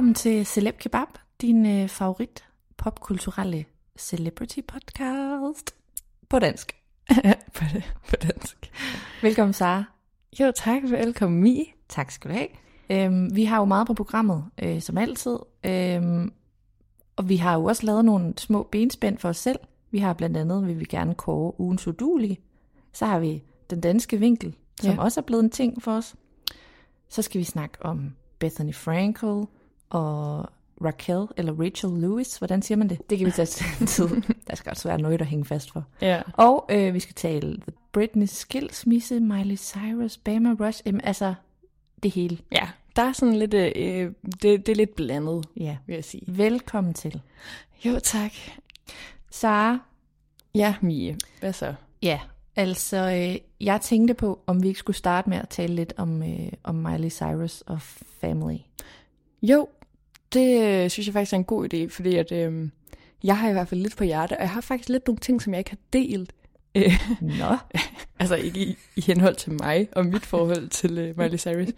Velkommen til Celeb Kebab, din øh, favorit popkulturelle celebrity podcast på dansk. på, på dansk. Velkommen Sara. Jo, tak. Velkommen, Mi. Tak skal du have. Øhm, vi har jo meget på programmet, øh, som altid. Øhm, og vi har jo også lavet nogle små benspænd for os selv. Vi har blandt andet, vil vi gerne kåre ugens udulige. Så har vi den danske vinkel, som Ja. også er blevet en ting for os. Så skal vi snakke om Bethany Frankel og Raquel, eller Rachel Lewis. Hvordan siger man det? Det kan vi tage til tid. Der skal også være noget at hænge fast for. Ja. Og øh, vi skal tale The Britney skilsmisse, Miley Cyrus, Bama Rush, jamen, altså det hele. Ja, der er sådan lidt, øh, det, det er lidt blandet, Ja. vil jeg sige. Velkommen til. Jo, tak. Sara, Ja, Mie. Hvad så? ja, altså øh, jeg tænkte på, om vi ikke skulle starte med at tale lidt om, øh, om Miley Cyrus og Family. Jo, det øh, synes jeg faktisk er en god idé, fordi at, øh, jeg har i hvert fald lidt på hjerte, og jeg har faktisk lidt nogle ting, som jeg ikke har delt. Øh, Nå, altså ikke i, i henhold til mig og mit forhold til øh, Miley Cyrus.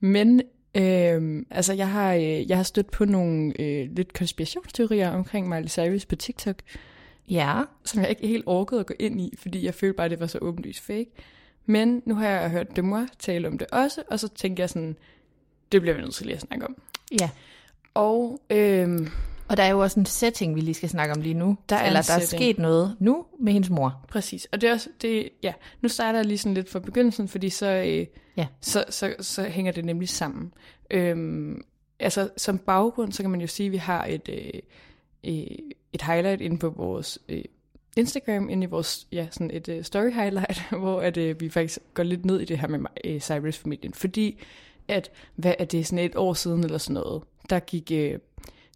Men øh, altså jeg har, øh, jeg har stødt på nogle øh, lidt konspirationsteorier omkring Miley Cyrus på TikTok, ja, som jeg ikke helt orkede at gå ind i, fordi jeg følte bare, at det var så åbenlyst fake. Men nu har jeg hørt Demois tale om det også, og så tænker jeg sådan, det bliver vi nødt til lige at snakke om. ja. Og øhm, Og der er jo også en setting, vi lige skal snakke om lige nu. Der er Eller der er sket noget nu med hendes mor. præcis, og det er også, det, ja, nu starter jeg lige sådan lidt fra begyndelsen, fordi så, øh, Ja. så, så, så hænger det nemlig sammen. Øhm, altså som baggrund, så kan man jo sige, at vi har et, øh, øh, et highlight inde på vores øh, Instagram, inde i vores, ja, sådan et øh, story highlight, hvor at, øh, vi faktisk går lidt ned i det her med øh, Cyrus-familien, fordi at, hvad er det, sådan et år siden eller sådan noget, der gik øh,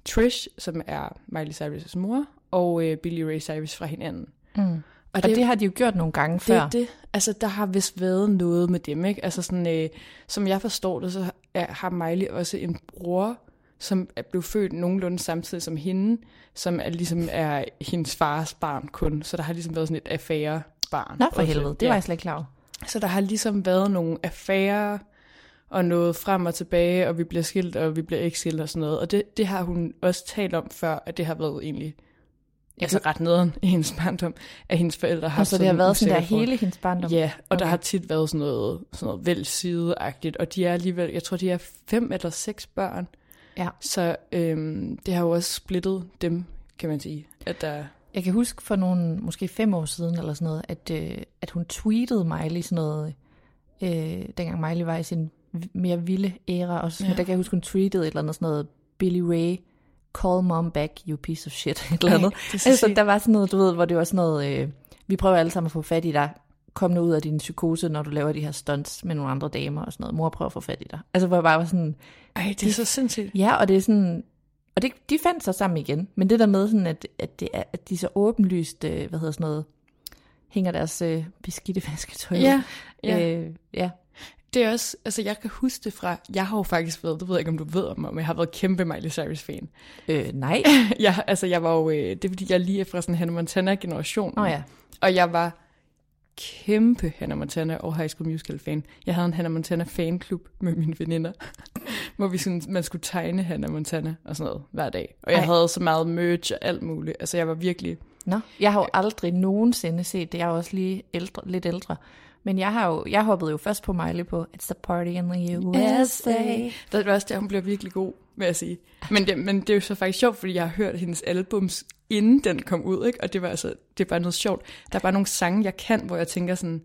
Trish, som er Miley Cyrus' mor, og øh, Billy Ray Cyrus fra hinanden. Mm. Og, Og det, det har de jo gjort nogle gange det før. er det. Altså, der har vist været noget med dem, ikke? Altså sådan, øh, som jeg forstår det, så er, har Miley også en bror, som er blevet født nogenlunde samtidig som hende, som er ligesom er hendes fars barn kun. Så der har ligesom været sådan et affære-barn. Nå for også. helvede, det var jeg slet ikke klar over. Så der har ligesom været nogle affærer og noget frem og tilbage, og vi bliver skilt, og vi bliver ikke skilt og sådan noget. Og det, det har hun også talt om før, at det har været egentlig altså ret nederen i hendes barndom, at hendes forældre har Og så det har været sådan der forhold. hele hendes barndom. Ja, og okay. der har tit været sådan noget, sådan noget velsideagtigt, og de er alligevel, jeg tror, de er fem eller seks børn. Ja. Så øhm, det har jo også splittet dem, kan man sige. At der, Jeg kan huske for nogle, måske fem år siden eller sådan noget, at, øh, at hun tweetede Miley sådan noget, øh, dengang Miley var i sin mere vilde æra også. Ja. Ja. Der kan jeg huske, hun tweetede et eller andet sådan noget, Billy Ray, call mom back, you piece of shit, et eller andet. det så Altså, sygt. der var sådan noget, du ved, hvor det var sådan noget, øh, vi prøver alle sammen at få fat i dig. Kom nu ud af din psykose, når du laver de her stunts med nogle andre damer og sådan noget. Mor prøver at få fat i dig. Altså, hvor jeg bare var sådan, Ej, det er så sindssygt. ja, og det er sådan, og det, de fandt sig sammen igen. Men det der med, sådan, at, at, det er, at de så åbenlyst, øh, hvad hedder sådan noget, hænger deres øh, beskidte vasketøj. Ja, ja. Øh, ja. Det er også, altså jeg kan huske det fra, jeg har jo faktisk været, det ved jeg ikke, om du ved om, men jeg har været kæmpe Miley Cyrus-fan. Øh, nej. ja, altså jeg var jo, øh, det er fordi, jeg lige er fra sådan Hannah Montana-generation. Nå ja. Og jeg var kæmpe Hannah Montana og High School Musical-fan. Jeg havde en Hannah Montana-fanklub med mine veninder, hvor vi sådan, man skulle tegne Hannah Montana og sådan noget hver dag. Og jeg Ej. havde så meget merch og alt muligt. Altså jeg var virkelig... Nå, jeg har jo aldrig nogensinde set det. Jeg er også lige ældre, lidt ældre. Men jeg har jo, jeg hoppede jo først på Miley på It's a party in the USA. Det var også der, hun bliver virkelig god, vil jeg sige. Men det, men det er jo så faktisk sjovt, fordi jeg har hørt hendes albums, inden den kom ud, ikke? Og det var altså, det er bare noget sjovt. Der er bare nogle sange, jeg kan, hvor jeg tænker sådan,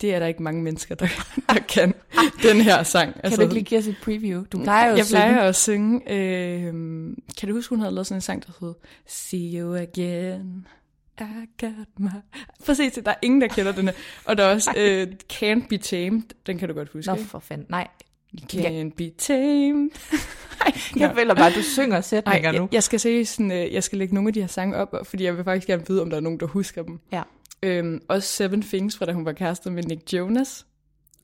det er der ikke mange mennesker, der, der kan den her sang. Kan du ikke lige give os et preview? Du plejer jo jeg plejer at synge. Øh, kan du huske, hun havde lavet sådan en sang, der hed See you again. I got my... Præcis, der er ingen, der kender den her. Og der er også øh, Can't Be Tamed. Den kan du godt huske, Nå, for fanden. Nej, Can't Be Tamed. Ej, jeg føler bare, at du synger Ej, sætninger nu. jeg, jeg skal se sådan, øh, jeg skal lægge nogle af de her sange op, fordi jeg vil faktisk gerne vide, om der er nogen, der husker dem. Ja. Øhm, også Seven Things, fra da hun var kærester med Nick Jonas.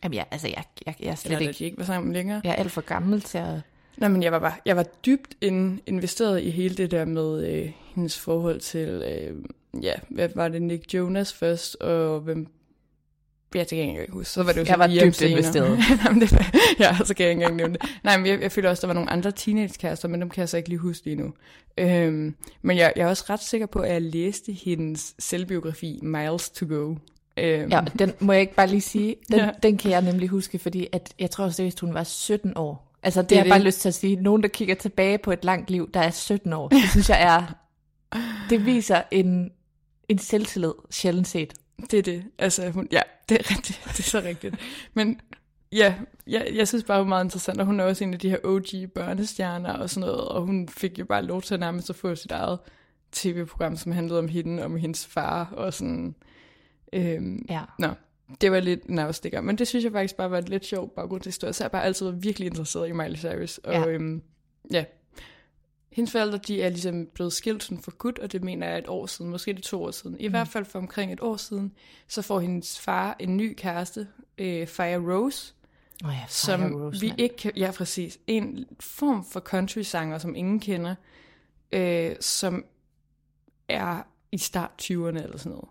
Jamen, jeg, altså, jeg, jeg, jeg er slet Eller ikke... ikke var sammen længere. Jeg er alt for gammel til at... Nej, men jeg var bare, jeg var dybt in, investeret i hele det der med øh, hendes forhold til, øh, ja, hvad var det, Nick Jonas først, og hvem, ja, det kan jeg ikke engang huske. Så var det jo Jeg var dybt investeret. Ja, så kan jeg ikke engang nævne det. Nej, men jeg, jeg føler også, der var nogle andre teenagekærester, men dem kan jeg så ikke lige huske lige nu. Øhm, men jeg, jeg er også ret sikker på, at jeg læste hendes selvbiografi, Miles to Go. Øhm, Ja, den må jeg ikke bare lige sige. Den, Ja. den kan jeg nemlig huske, fordi at, jeg tror seriøst, hun var 17 år. Altså, det, Det er har jeg bare lyst til at sige. Nogen, der kigger tilbage på et langt liv, der er 17 år. Det synes jeg er... Det viser en, en selvtillid sjældent set. Det er det. Altså, hun, ja, det er rigtigt. Det er så rigtigt. Men ja, jeg, jeg synes bare, hun er meget interessant, og hun er også en af de her OG børnestjerner og sådan noget, og hun fik jo bare lov til at nærmest at få sit eget tv-program, som handlede om hende, om hendes far, og sådan... Øhm, Ja. Nå, det var lidt en afstikker, men det synes jeg faktisk bare var et lidt sjov baggrundshistorie, så jeg har bare altid været virkelig interesseret i Miley Cyrus, og ja. Øhm, ja. Hendes forældre, de er ligesom blevet skilt sådan for godt, og det mener jeg et år siden, måske det to år siden. I mm. hvert fald for omkring et år siden, så får hendes far en ny kæreste, øh, Fire Rose, Oh ja, som Fire Rose, vi mand. ikke kan, ja præcis, en form for country-sanger, som ingen kender, øh, som er i start 20'erne eller sådan noget.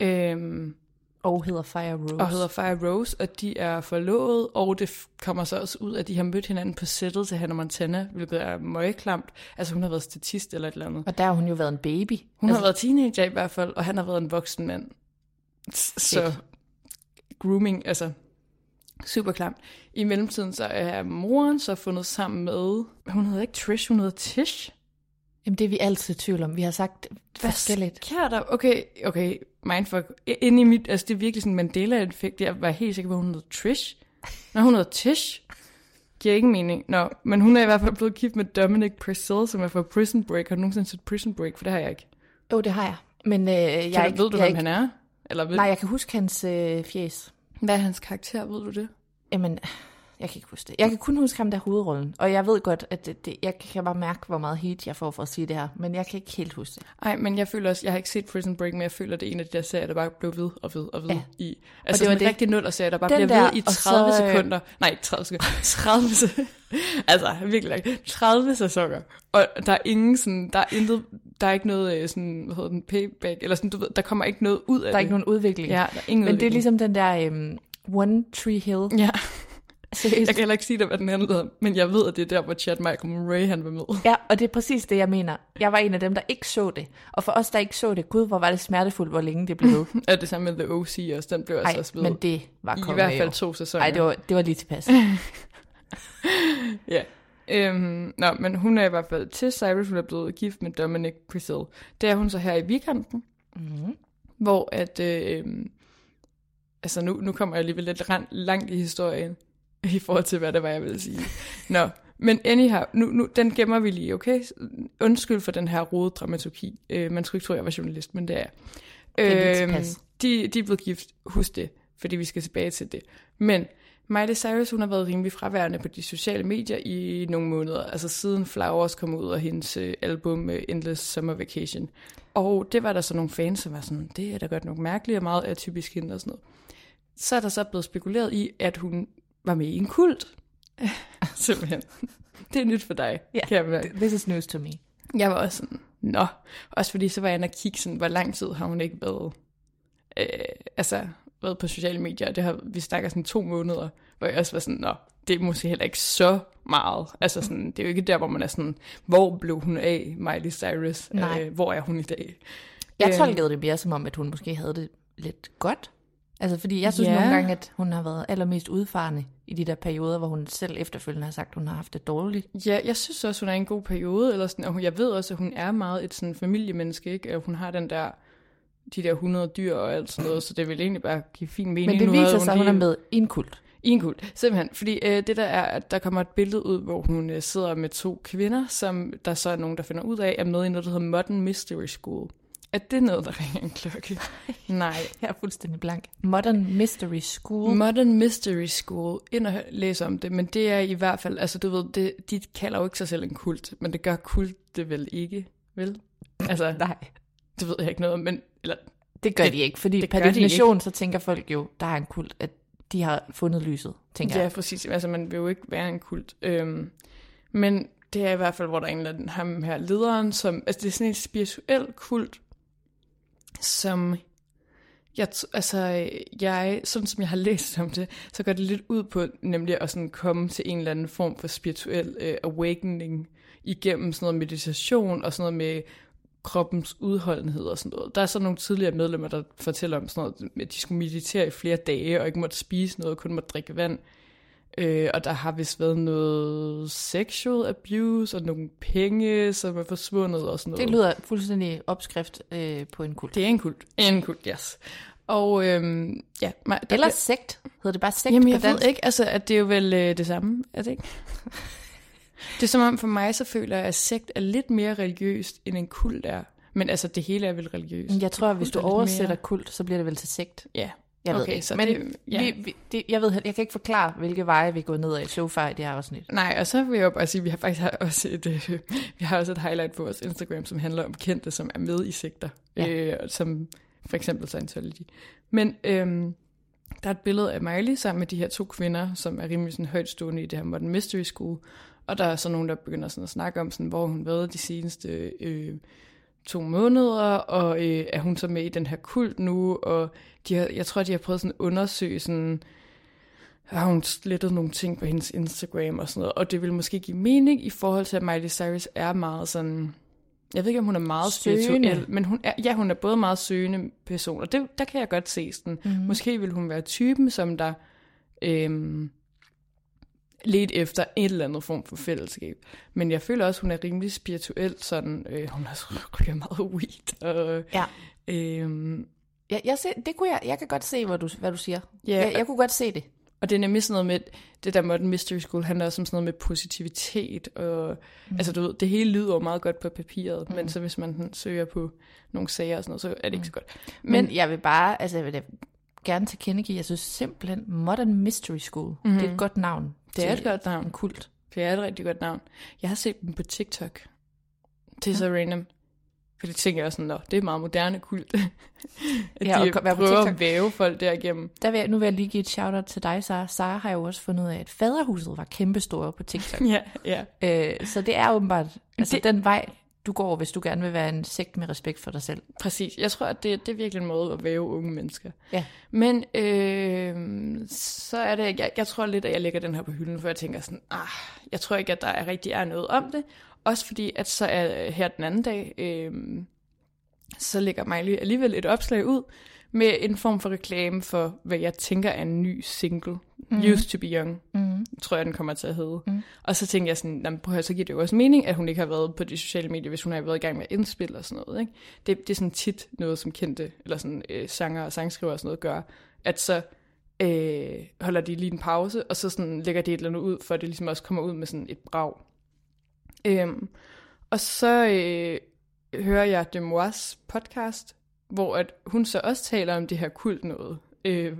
Øhm, Og hedder Fire Rose. og hedder Fire Rose, og de er forlovet, og det kommer så også ud, at de har mødt hinanden på sættet til Hannah Montana, hvilket er møgklamt. Altså hun har været statist eller et eller andet. Og der har hun jo været en baby. Hun altså, har været teenager i hvert fald, og han har været en voksen mand. S- Så grooming, altså super klamt. I mellemtiden så er moren så fundet sammen med, hun hedder ikke Trish, hun hedder Tish. Jamen, det er vi altid i tvivl om. Vi har sagt forskelligt. sker der? Okay, okay, mindfuck. Inde i mit, altså det er virkelig sådan en Mandela-effekt. Jeg var helt sikker på, at hun hedder Trish. Når hun hedder Tish, giver ikke mening. Nå, men hun er i hvert fald blevet gift med Dominic Purcell, som er fra Prison Break. Har du nogensinde set Prison Break? For det har jeg ikke. Jo, det har jeg. Men øh, jeg Kan du, ikke, ved du, jeg hvem ikke, han er? Eller ved, Nej, jeg kan huske hans øh, fjes. hvad er hans karakter? Ved du det? Jamen, jeg kan ikke huske det. Jeg kan kun huske ham der hovedrollen. Og jeg ved godt, at det, det, jeg kan bare mærke, hvor meget heat jeg får for at sige det her. Men jeg kan ikke helt huske det. Nej, men jeg føler også, jeg har ikke set Prison Break, men jeg føler, det er en af de der serier, der bare blev ved og ved og ved Ja. i. Altså det var det det. en rigtig nul-serie, der bare Den bliver der, ved i og 30 så, sekunder. Nej, ikke 30 sekunder. 30 sekunder. altså, virkelig langt. 30 sæsoner. Og der er ingen sådan, der er intet, der er ikke noget øh, sådan, hvad hedder den, payback, eller sådan, du ved, der kommer ikke noget ud af Der er det. ikke nogen udvikling. Ja, der er ingen Men det er udvikling. ligesom den der um, One Tree Hill. Ja, Seriøst. jeg kan heller ikke sige dig, hvad den handlede om, men jeg ved, at det er der, hvor Chad Michael Murray, han var med. Ja, og det er præcis det, jeg mener. Jeg var en af dem, der ikke så det. Og for os, der ikke så det, gud, hvor var det smertefuldt, hvor længe det blev. Er det samme med The O.C. også, den blev altså Ej, også ved. men det var I kommet hvert fald to sæsoner. Ej, det var, det var lige tilpas. Ja. Øhm, nå, men hun er i hvert fald til Cyrus, hun er blevet gift med Dominic Purcell. Det er hun så her i weekenden, mm-hmm. hvor at, øh, altså nu, nu kommer jeg alligevel lidt langt i historien, i forhold til, hvad det var, jeg ville sige. Nå, men anyhow, nu, nu, den gemmer vi lige, okay? Undskyld for den her rode dramaturgi. Øh, man skulle ikke tro, jeg var journalist, men det er jeg. Tilpas. de, de er blevet gift, husk det, fordi vi skal tilbage til det. Men Miley Cyrus, hun har været rimelig fraværende på de sociale medier i nogle måneder, altså siden Flowers kom ud af hendes øh, album øh, Endless Summer Vacation. Og det var der så nogle fans, som var sådan, det er da godt nok mærkeligt og meget atypisk hende og sådan noget. Så er der så blevet spekuleret i, at hun var med i en kult. Simpelthen. Det er nyt for dig, Ja, kan jeg mærke. this is news to me. Jeg var også sådan, nå. Også fordi så var jeg inde og kigge sådan, hvor lang tid har hun ikke været, øh, altså, været på sociale medier. Det har, vi snakker sådan to måneder, hvor jeg også var sådan, nå, det er måske heller ikke så meget. Altså sådan, det er jo ikke der, hvor man er sådan, hvor blev hun af, Miley Cyrus? Nej. Øh, hvor er hun i dag? Jeg Øhm, tolkede det mere som om, at hun måske havde det lidt godt. Altså, fordi jeg synes Ja. nogle gange, at hun har været allermest udfarende i de der perioder, hvor hun selv efterfølgende har sagt, at hun har haft det dårligt. Ja, jeg synes også, hun er en god periode, eller sådan, og jeg ved også, at hun er meget et sådan familiemenneske, ikke? Og hun har den der, de der 100 dyr og alt sådan noget, så det vil egentlig bare give fin mening. Men det Nu viser sig, at hun er med i en kult. I en kult, simpelthen. Fordi øh, det der er, at der kommer et billede ud, hvor hun øh, sidder med to kvinder, som der så er nogen, der finder ud af, er med i noget, der hedder Modern Mystery School. Er det noget, der ringer en klokke? Nej. Jeg er fuldstændig blank. Modern Mystery School. Modern Mystery School, ind og læse om det, men det er i hvert fald, altså du ved, det, de kalder jo ikke sig selv en kult, men det gør kult det vel ikke, vel? Altså, Nej, det ved jeg ikke noget om, men, eller, det gør Det- de ikke, fordi det per de definition, så tænker folk jo, der er en kult, at de har fundet lyset, tænker ja, jeg. præcis, altså man vil jo ikke være en kult. Øhm, men det er i hvert fald, hvor der er en eller anden, ham her lederen, som, altså det er sådan en spirituel kult, som jeg, altså, jeg, sådan som jeg har læst om det, så går det lidt ud på nemlig at sådan komme til en eller anden form for spirituel øh, awakening igennem sådan noget meditation og sådan noget med kroppens udholdenhed og sådan noget. Der er så nogle tidligere medlemmer, der fortæller om sådan noget, at de skulle meditere i flere dage og ikke måtte spise noget, kun måtte drikke vand. Øh, og der har vist været noget sexual abuse og nogle penge, som er forsvundet og sådan noget. Det lyder fuldstændig opskrift øh, på en kult. Det er en kult. En kult, yes. Og øhm, ja, mig, der, Eller sekt. Hedder det bare sekt Jamen, jeg ved ikke, altså, at det er jo vel øh, det samme, er det ikke? det er som om for mig, så føler jeg, at sekt er lidt mere religiøst, end en kult er. Men altså, det hele er vel religiøst. Jeg tror, at hvis du er oversætter mere- kult, så bliver det vel til sekt. Ja, Jeg ved Okay, ikke. så Men det- ja. vi, vi, det, jeg, ved, jeg kan ikke forklare, hvilke veje vi er gået ned ad so far i det her afsnit. Nej, og så vil jeg bare sige, at vi har faktisk også et, øh, vi har også et highlight på vores Instagram, som handler om kendte, som er med i sekter, Ja. øh, som for eksempel Scientology. Men øhm, der er et billede af Miley sammen med de her to kvinder, som er rimelig sådan højtstående i det her Modern Mystery School, og der er så nogen, der begynder sådan at snakke om, sådan, hvor hun været de seneste øh, to måneder, og øh, er hun så med i den her kult nu, og de har, jeg tror, de har prøvet sådan at undersøge sådan, har hun slettet nogle ting på hendes Instagram og sådan noget, og det vil måske give mening i forhold til, at Miley Cyrus er meget sådan, jeg ved ikke, om hun er meget Søgende. spirituel, men hun er, ja, hun er både meget søgende person, og det, der kan jeg godt se sådan, Mhm. mm-hmm. måske vil hun være typen, som der øhm, let efter et eller andet form for fællesskab. Men jeg føler også, hun er rimelig spirituel, sådan, øh, hun har så ryger meget weed, og Ja. øhm, Jeg, jeg, ser, det kunne jeg, jeg kan godt se, hvad du, hvad du siger. Ja, jeg, jeg kunne godt se det. Og det er nemlig sådan noget med, det der Modern Mystery School handler også om sådan noget med positivitet, og mm. altså du ved, det hele lyder jo meget godt på papiret, mm. men så hvis man sådan søger på nogle sager og sådan noget, så er det ikke så godt. Men, Men jeg vil bare, altså jeg vil da gerne tilkendegive, jeg synes simpelthen Modern Mystery School, mm-hmm. det er et godt navn. Det er et godt navn. Kult. Det er et rigtig godt navn. Jeg har set dem på TikTok. Det er så random. For det tænker jeg sådan, Nå, det er meget moderne kult. at Ja, og de være på prøver at væve folk derigennem. Der vil jeg, nu vil jeg lige give et shout-out til dig, Sara. Sara har jo også fundet ud af, at faderhuset var kæmpestore på TikTok. Ja, ja. øh, så det er åbenbart altså det... den vej, du går, hvis du gerne vil være en sekt med respekt for dig selv. Præcis. Jeg tror, at det, det er virkelig en måde at væve unge mennesker. Ja. Men øh, så er det, jeg, jeg tror lidt, at jeg lægger den her på hylden, for jeg tænker sådan, ah, jeg tror ikke, at der er rigtig er noget om det. Også fordi, at så er her den anden dag, øh, så lægger Miley alligevel et opslag ud med en form for reklame for, hvad jeg tænker er en ny single. Mm. Used to be young, Mm. tror jeg, den kommer til at hedde. Mm. Og så tænker jeg sådan, "Nå, men prøv at så giver det jo også mening, at hun ikke har været på de sociale medier, hvis hun har været i gang med at indspille og sådan noget. Ikke? Det, det er sådan tit noget, som kendte, eller sådan øh, sanger og sangskriver og sådan noget gør, at så øh, holder de lige en pause, og så sådan lægger de et eller andet ud, for at det ligesom også kommer ud med sådan et brag. Øhm, og så øh, hører jeg Demois podcast, hvor at hun så også taler om det her kult noget. Øh,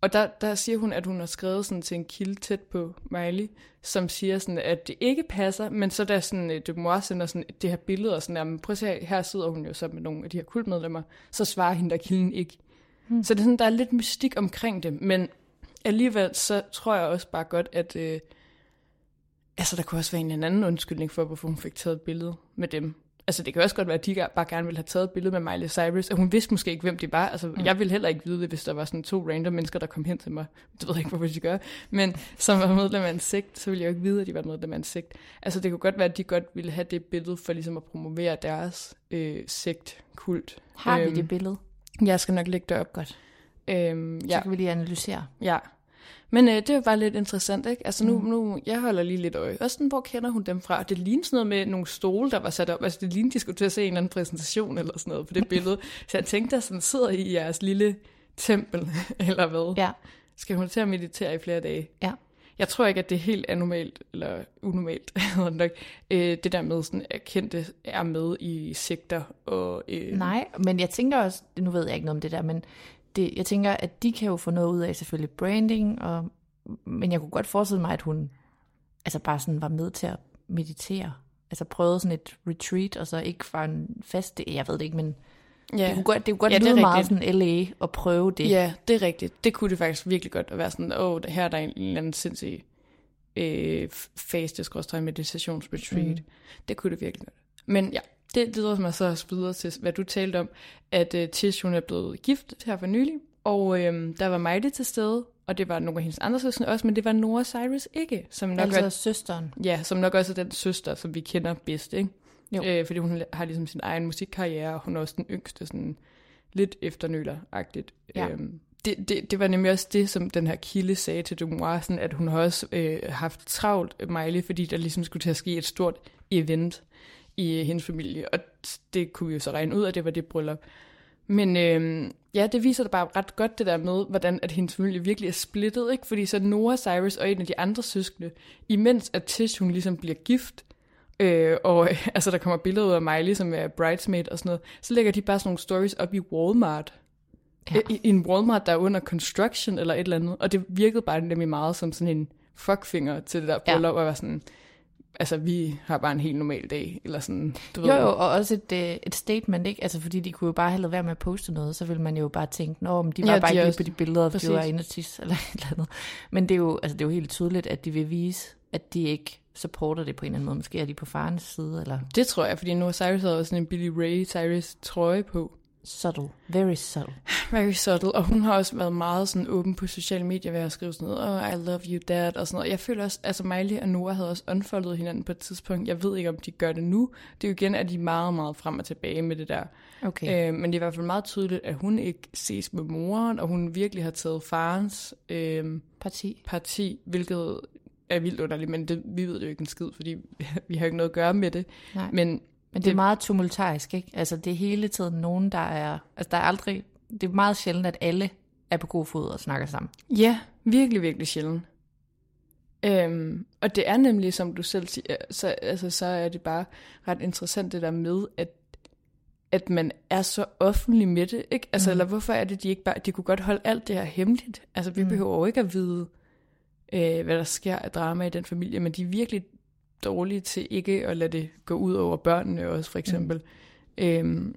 og der, der siger hun, at hun har skrevet sådan til en kilde tæt på Miley, som siger sådan, at det ikke passer, men så da sådan, øh, Dumois sender sådan det her billede, og sådan, jamen, prøv at se, her, her sidder hun jo så med nogle af de her kultmedlemmer, så svarer hende der kilden ikke. Hmm. Så det er sådan, der er lidt mystik omkring det, men alligevel så tror jeg også bare godt, at øh, altså, der kunne også være en anden undskyldning for, hvorfor hun fik taget et billede med dem. Altså, det kan også godt være, at de bare gerne ville have taget et billede med Miley Cyrus, og hun vidste måske ikke, hvem det var. Altså, mm. jeg ville heller ikke vide det, hvis der var sådan to random mennesker, der kom hen til mig. Det ved jeg ikke, hvorfor de gør. Men som var medlem af en sekt, så ville jeg jo ikke vide, at de var medlem af en sekt. Altså, det kunne godt være, at de godt ville have det billede for ligesom at promovere deres øh, sekt-kult. Har vi Øhm, det billede? Jeg skal nok lægge det op. Godt. Øhm, Så ja. kan vi lige analysere. Ja. Men øh, det var bare lidt interessant, ikke? Altså nu, Mm. nu, jeg holder lige lidt øje. Sådan, hvor kender hun dem fra? Det lignede sådan noget med nogle stole, der var sat op. Altså det lignede, de skulle til at se en eller anden præsentation eller sådan noget på det billede. Så jeg tænkte, at sådan sidder I jeres lille tempel, eller hvad? Ja. Skal hun til at meditere i flere dage? Ja. Jeg tror ikke, at det er helt anormalt, eller unormalt, nok, øh, det der med, sådan, at kendte er med i sekter. Og, øh, Nej, men jeg tænker også, nu ved jeg ikke noget om det der, men det, jeg tænker, at de kan jo få noget ud af selvfølgelig branding, og, men jeg kunne godt forestille mig, at hun altså bare sådan var med til at meditere. Altså prøvede sådan et retreat, og så ikke var en fast, jeg ved det ikke, men ja. det kunne godt, det kunne godt Ja, ja, det lyde meget sådan LA at prøve det. Ja, det er rigtigt. Det kunne det faktisk virkelig godt at være sådan, åh, oh, her er der en eller anden sindssyg øh, faste meditationsretreat. Mm. Det kunne det virkelig godt. Men ja, det leder mig så også videre til, hvad du talte om, at øh, Tish, hun er blevet gift her for nylig, og øh, der var Miley til stede, og det var nogle af hendes andre søstre også, men det var Nora Cyrus ikke, som nok, Altså er, søsteren. ja, som nok også er den søster, som vi kender bedst, ikke? Jo. Øh, fordi hun har ligesom sin egen musikkarriere, og hun er også den yngste, sådan lidt efternøler-agtigt. Ja. Øhm, det, det, det var nemlig også det, som den her kilde sagde til Dumois, sådan, at hun har også øh, haft travlt, Miley, fordi der ligesom skulle til at ske et stort event i øh, hendes familie, og det kunne vi jo så regne ud, at det var det bryllup. Men øh, ja, det viser da bare ret godt det der med, hvordan at hendes familie virkelig er splittet, ikke? Fordi så Nora Cyrus og en af de andre søskende, imens at Tish, hun ligesom bliver gift, øh, og øh, altså der kommer billeder ud af Miley, som er bridesmaid og sådan noget, så lægger de bare sådan nogle stories op i Walmart. Ja. Ja. I, I en Walmart, der er under construction eller et eller andet, og det virkede bare nemlig meget som sådan en fuckfinger til det der Ja. bryllup, og var sådan, altså vi har bare en helt normal dag, eller sådan, du Jo, ved. jo, og også et, øh, et statement, ikke? Altså, fordi de kunne jo bare have lavet være med at poste noget, så ville man jo bare tænke, nå, men de var Ja, bare de ikke også- på de billeder, Præcis. de var inde og tisse, eller et eller andet. Men det er, jo, altså, det er jo helt tydeligt, at de vil vise, at de ikke supporter det på en eller anden måde. Måske er de på farens side, eller Det tror jeg, fordi Noah Cyrus havde også sådan en Billy Ray Cyrus trøje på. Subtle, very subtle. Very subtle, og hun har også været meget sådan åben på sociale medier ved at skrive sådan noget, oh, I love you dad, og sådan noget. Jeg føler også, altså Miley og Noah havde også unfoldet hinanden på et tidspunkt. Jeg ved ikke, om de gør det nu. Det er jo igen, at de er meget, meget frem og tilbage med det der. Okay. Øh, men det er i hvert fald meget tydeligt, at hun ikke ses med moren, og hun virkelig har taget farens øh, Parti. parti, hvilket er vildt underligt, men det, vi ved det jo ikke en skid, fordi vi har jo ikke noget at gøre med det. Nej. Men Men det er meget tumultarisk, ikke? Altså, det er hele tiden nogen, der er... Altså, der er aldrig... Det er meget sjældent, at alle er på god fod og snakker sammen. Ja, virkelig, virkelig sjældent. Øhm, og det er nemlig, som du selv siger, så, altså, så er det bare ret interessant det der med, at, at man er så offentlig med det, ikke? Altså, mm. eller hvorfor er det, de ikke bare, de kunne godt holde alt det her hemmeligt? Altså, vi mm. behøver jo ikke at vide, øh, hvad der sker af drama i den familie, men de er virkelig dårlige til ikke at lade det gå ud over børnene også, for eksempel. Mm. Øhm,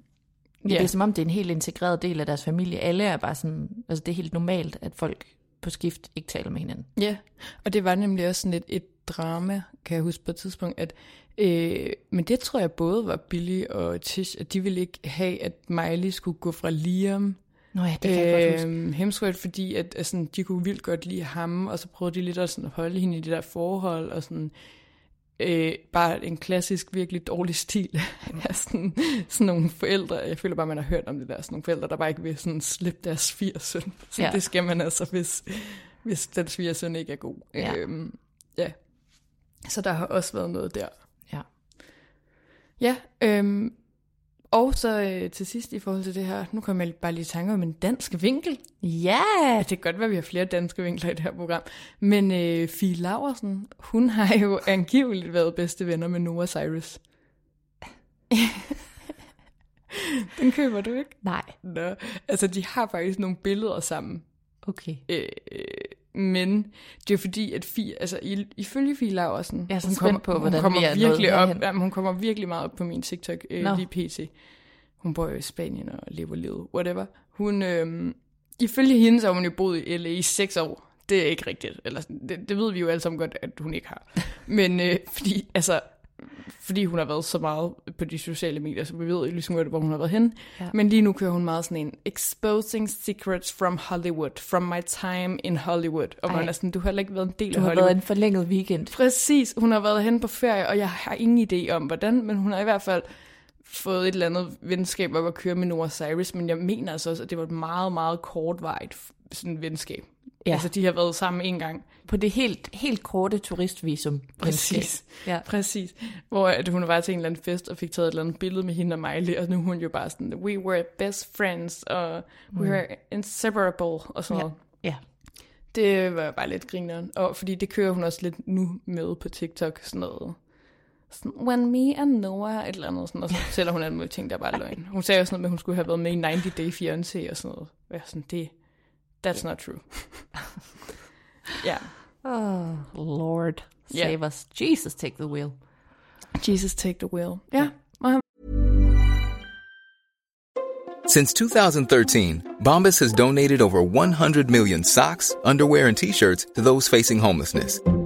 Ja. Det er som om, det er en helt integreret del af deres familie. Alle er bare sådan... Altså, det er helt normalt, at folk på skift ikke taler med hinanden. Ja, og det var nemlig også sådan et, et drama, kan jeg huske på et tidspunkt, at øh, men det tror jeg både var Billy og Tish, at de ville ikke have, at Miley skulle gå fra Liam Nå ja, det kan jeg godt huske. øh, Hemsworth, fordi at, altså, de kunne vildt godt lide ham, og så prøvede de lidt at sådan, holde hende i det der forhold, og sådan, øh, bare en klassisk, virkelig dårlig stil af sådan, sådan nogle forældre. Jeg føler bare, man har hørt om det der, sådan nogle forældre, der bare ikke vil sådan slippe deres svigersøn. Så Ja. det skal man altså, hvis, hvis den svigersøn ikke er god. Ja. Øhm, ja. Så der har også været noget der. Ja. Ja, øhm, og så øh, til sidst i forhold til det her, nu kommer jeg bare lige i tanke om en dansk vinkel. Ja! Ja, det kan godt være, at vi har flere danske vinkler i det her program. Men øh, Fie Laversen, hun har jo angiveligt været bedste venner med Noah Cyrus. Den køber du ikke? Nej. Nå, altså de har faktisk nogle billeder sammen. Okay. Øh, men det er jo fordi, at Fie, altså, i, ifølge Fie Laversen, Jeg er så hun kommer, på, hvordan hun kommer vi er virkelig op, jamen, hun kommer virkelig meget op på min TikTok øh, Nå. lige pt. Hun bor jo i Spanien og lever livet, whatever. Hun, øh, ifølge hende, så har hun jo boet i LA i seks år. Det er ikke rigtigt. Eller, det, det ved vi jo alle sammen godt, at hun ikke har. Men øh, fordi, altså, fordi hun har været så meget på de sociale medier, så vi ved ligesom godt, hvor hun har været henne. Ja. Men lige nu kører hun meget sådan en Exposing Secrets from Hollywood, from my time in Hollywood. Og Ej. man er sådan, du har heller ikke været en del Du af har Hollywood. været en forlænget weekend. Præcis, hun har været hen på ferie, og jeg har ingen idé om hvordan, men hun har i hvert fald fået et eller andet venskab op at køre med Noah Cyrus, men jeg mener altså også, at det var et meget, meget kortvarigt sådan venskab. Ja. Altså, de har været sammen en gang. På det helt, helt korte turistvisum. Præcis. Ja. Præcis. Hvor at hun var til en eller anden fest og fik taget et eller andet billede med hende og Miley, og nu er hun jo bare sådan, we were best friends, og we were inseparable, og sådan Ja. noget. Ja. Det var bare lidt grineren. Og fordi det kører hun også lidt nu med på TikTok, sådan noget. Sådan, When me and Noah, et eller andet sådan, og så fortæller hun alle mulige ting, der er bare løgn. Hun sagde jo sådan noget med, at hun skulle have været med i 90 Day Fiancé og sådan noget. Og jeg sådan, det, that's not true. yeah. Oh, Lord, Ja. save us. Jesus, take the wheel. Jesus take the wheel. Yeah. og uh-huh. Since 2013, Bombas has donated over 100 million socks, underwear, and t-shirts to those facing homelessness.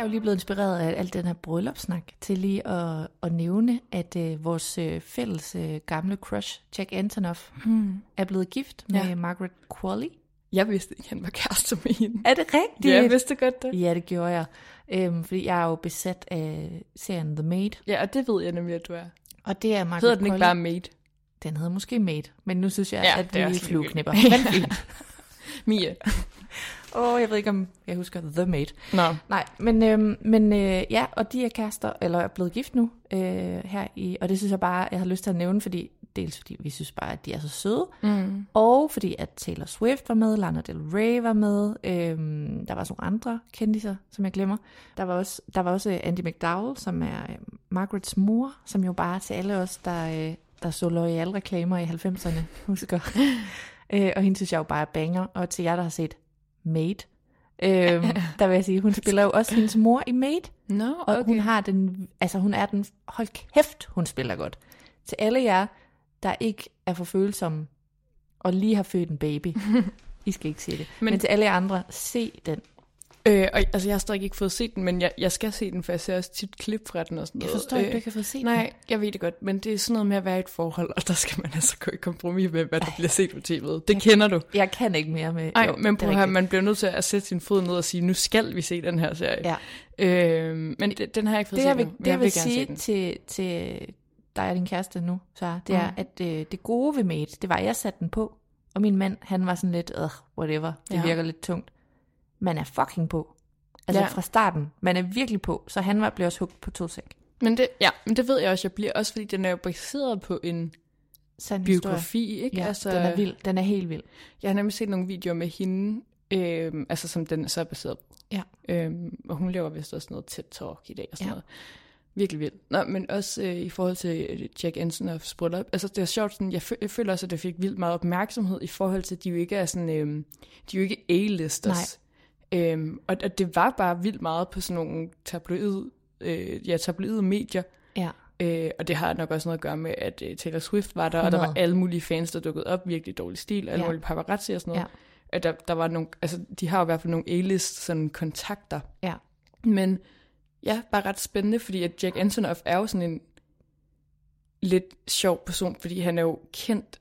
Jeg jo lige blevet inspireret af al den her bryllupssnak til lige at, at nævne, at øh, vores øh, fælles øh, gamle crush, Jack Antonoff, hmm. er blevet gift med Ja. Margaret Qualley. Jeg vidste ikke, han var kærester med hende. Er det rigtigt? Ja, jeg vidste godt det. Ja, det gjorde jeg. Øhm, fordi jeg er jo besat af serien The Maid. Ja, og det ved jeg nemlig, at du er. Og det er Margaret Hedder den ikke Qualley. bare Maid? Den hedder måske Maid, men nu synes jeg, Ja, at det er vi flueknipper. Men fint. Mia. Åh, oh, jeg ved ikke, om jeg husker The Maid. Nå. Nej, men, øhm, men øh, ja, og de er kærester, eller er blevet gift nu øh, her i, og det synes jeg bare, jeg har lyst til at nævne, fordi dels fordi vi synes bare, at de er så søde, mm. og fordi at Taylor Swift var med, Lana Del Rey var med, øhm, der var også nogle andre kendiser, som jeg glemmer. Der var også, der var også Andy McDowell, som er øh, Margarets mor, som jo bare til alle os, der, øh, der så loyal reklamer i 90'erne, husker. øh, og hende synes jeg jo bare er banger, og til jer, der har set Maid, øhm, der vil jeg sige, hun spiller jo også hendes mor i Maid. Nå, Og okay. hun har den, altså hun er den, hold kæft, hun spiller godt. Til alle jer, der ikke er for følsomme, og lige har født en baby, I skal ikke se det. Men, Men- Men til alle jer andre, se den. Øh, og, altså, jeg har stadig ikke fået set den, men jeg, jeg skal se den, for jeg ser også tit klip fra den og sådan Jeg noget. forstår ikke, du ikke har fået set Nej, den. jeg ved det godt, men det er sådan noget med at være i et forhold, og der skal man altså gå i kompromis med, hvad der bliver set på tv'et. Det kender du. Jeg kan ikke mere med... Nej, men er prøv at man bliver nødt til at sætte sin fod ned og sige, nu skal vi se den her serie. Ja. Øh, men det, den har jeg ikke fået Det, set jeg vil, men det, jeg vil gerne se sige den. til, til dig og din kæreste nu, så det er, Mm. at øh, det gode ved Maid, det var, at jeg satte den på, og min mand, han var sådan lidt, øh, whatever, det ja. virker lidt tungt. Man er fucking på. Altså Ja. fra starten, man er virkelig på, så han var, blev også hugt på to sæk. Men det, ja, men det ved jeg også, jeg bliver også, fordi den er jo baseret på en Sådan biografi, ikke? Ja, altså, den er vild. Den er helt vild. Jeg har nemlig set nogle videoer med hende, øh, altså som den så er baseret på. Ja. Øh, og hun laver vist også noget TED-talk i dag og sådan Ja. noget. Virkelig vildt. Nå, men også øh, i forhold til øh, Jack Antonoffs bryllup. Altså det er sjovt, sådan, jeg, jeg føler også, at det fik vildt meget opmærksomhed i forhold til, at de jo ikke er sådan, øh, de er jo ikke A-listers. Øhm, og, og det var bare vildt meget på sådan nogle tabloid øh, ja, tabloide medier. Ja. Øh, og det har nok også noget at gøre med, at øh, Taylor Swift var der, og der var 100. alle mulige fans, der dukkede op, virkelig dårlig stil, og alle Ja. mulige paparazzi og sådan noget. Ja. At der, der var nogle, altså, de har jo i hvert fald nogle A-list sådan kontakter. Ja. Men ja, bare ret spændende, fordi at Jack Antonoff er jo sådan en lidt sjov person, fordi han er jo kendt.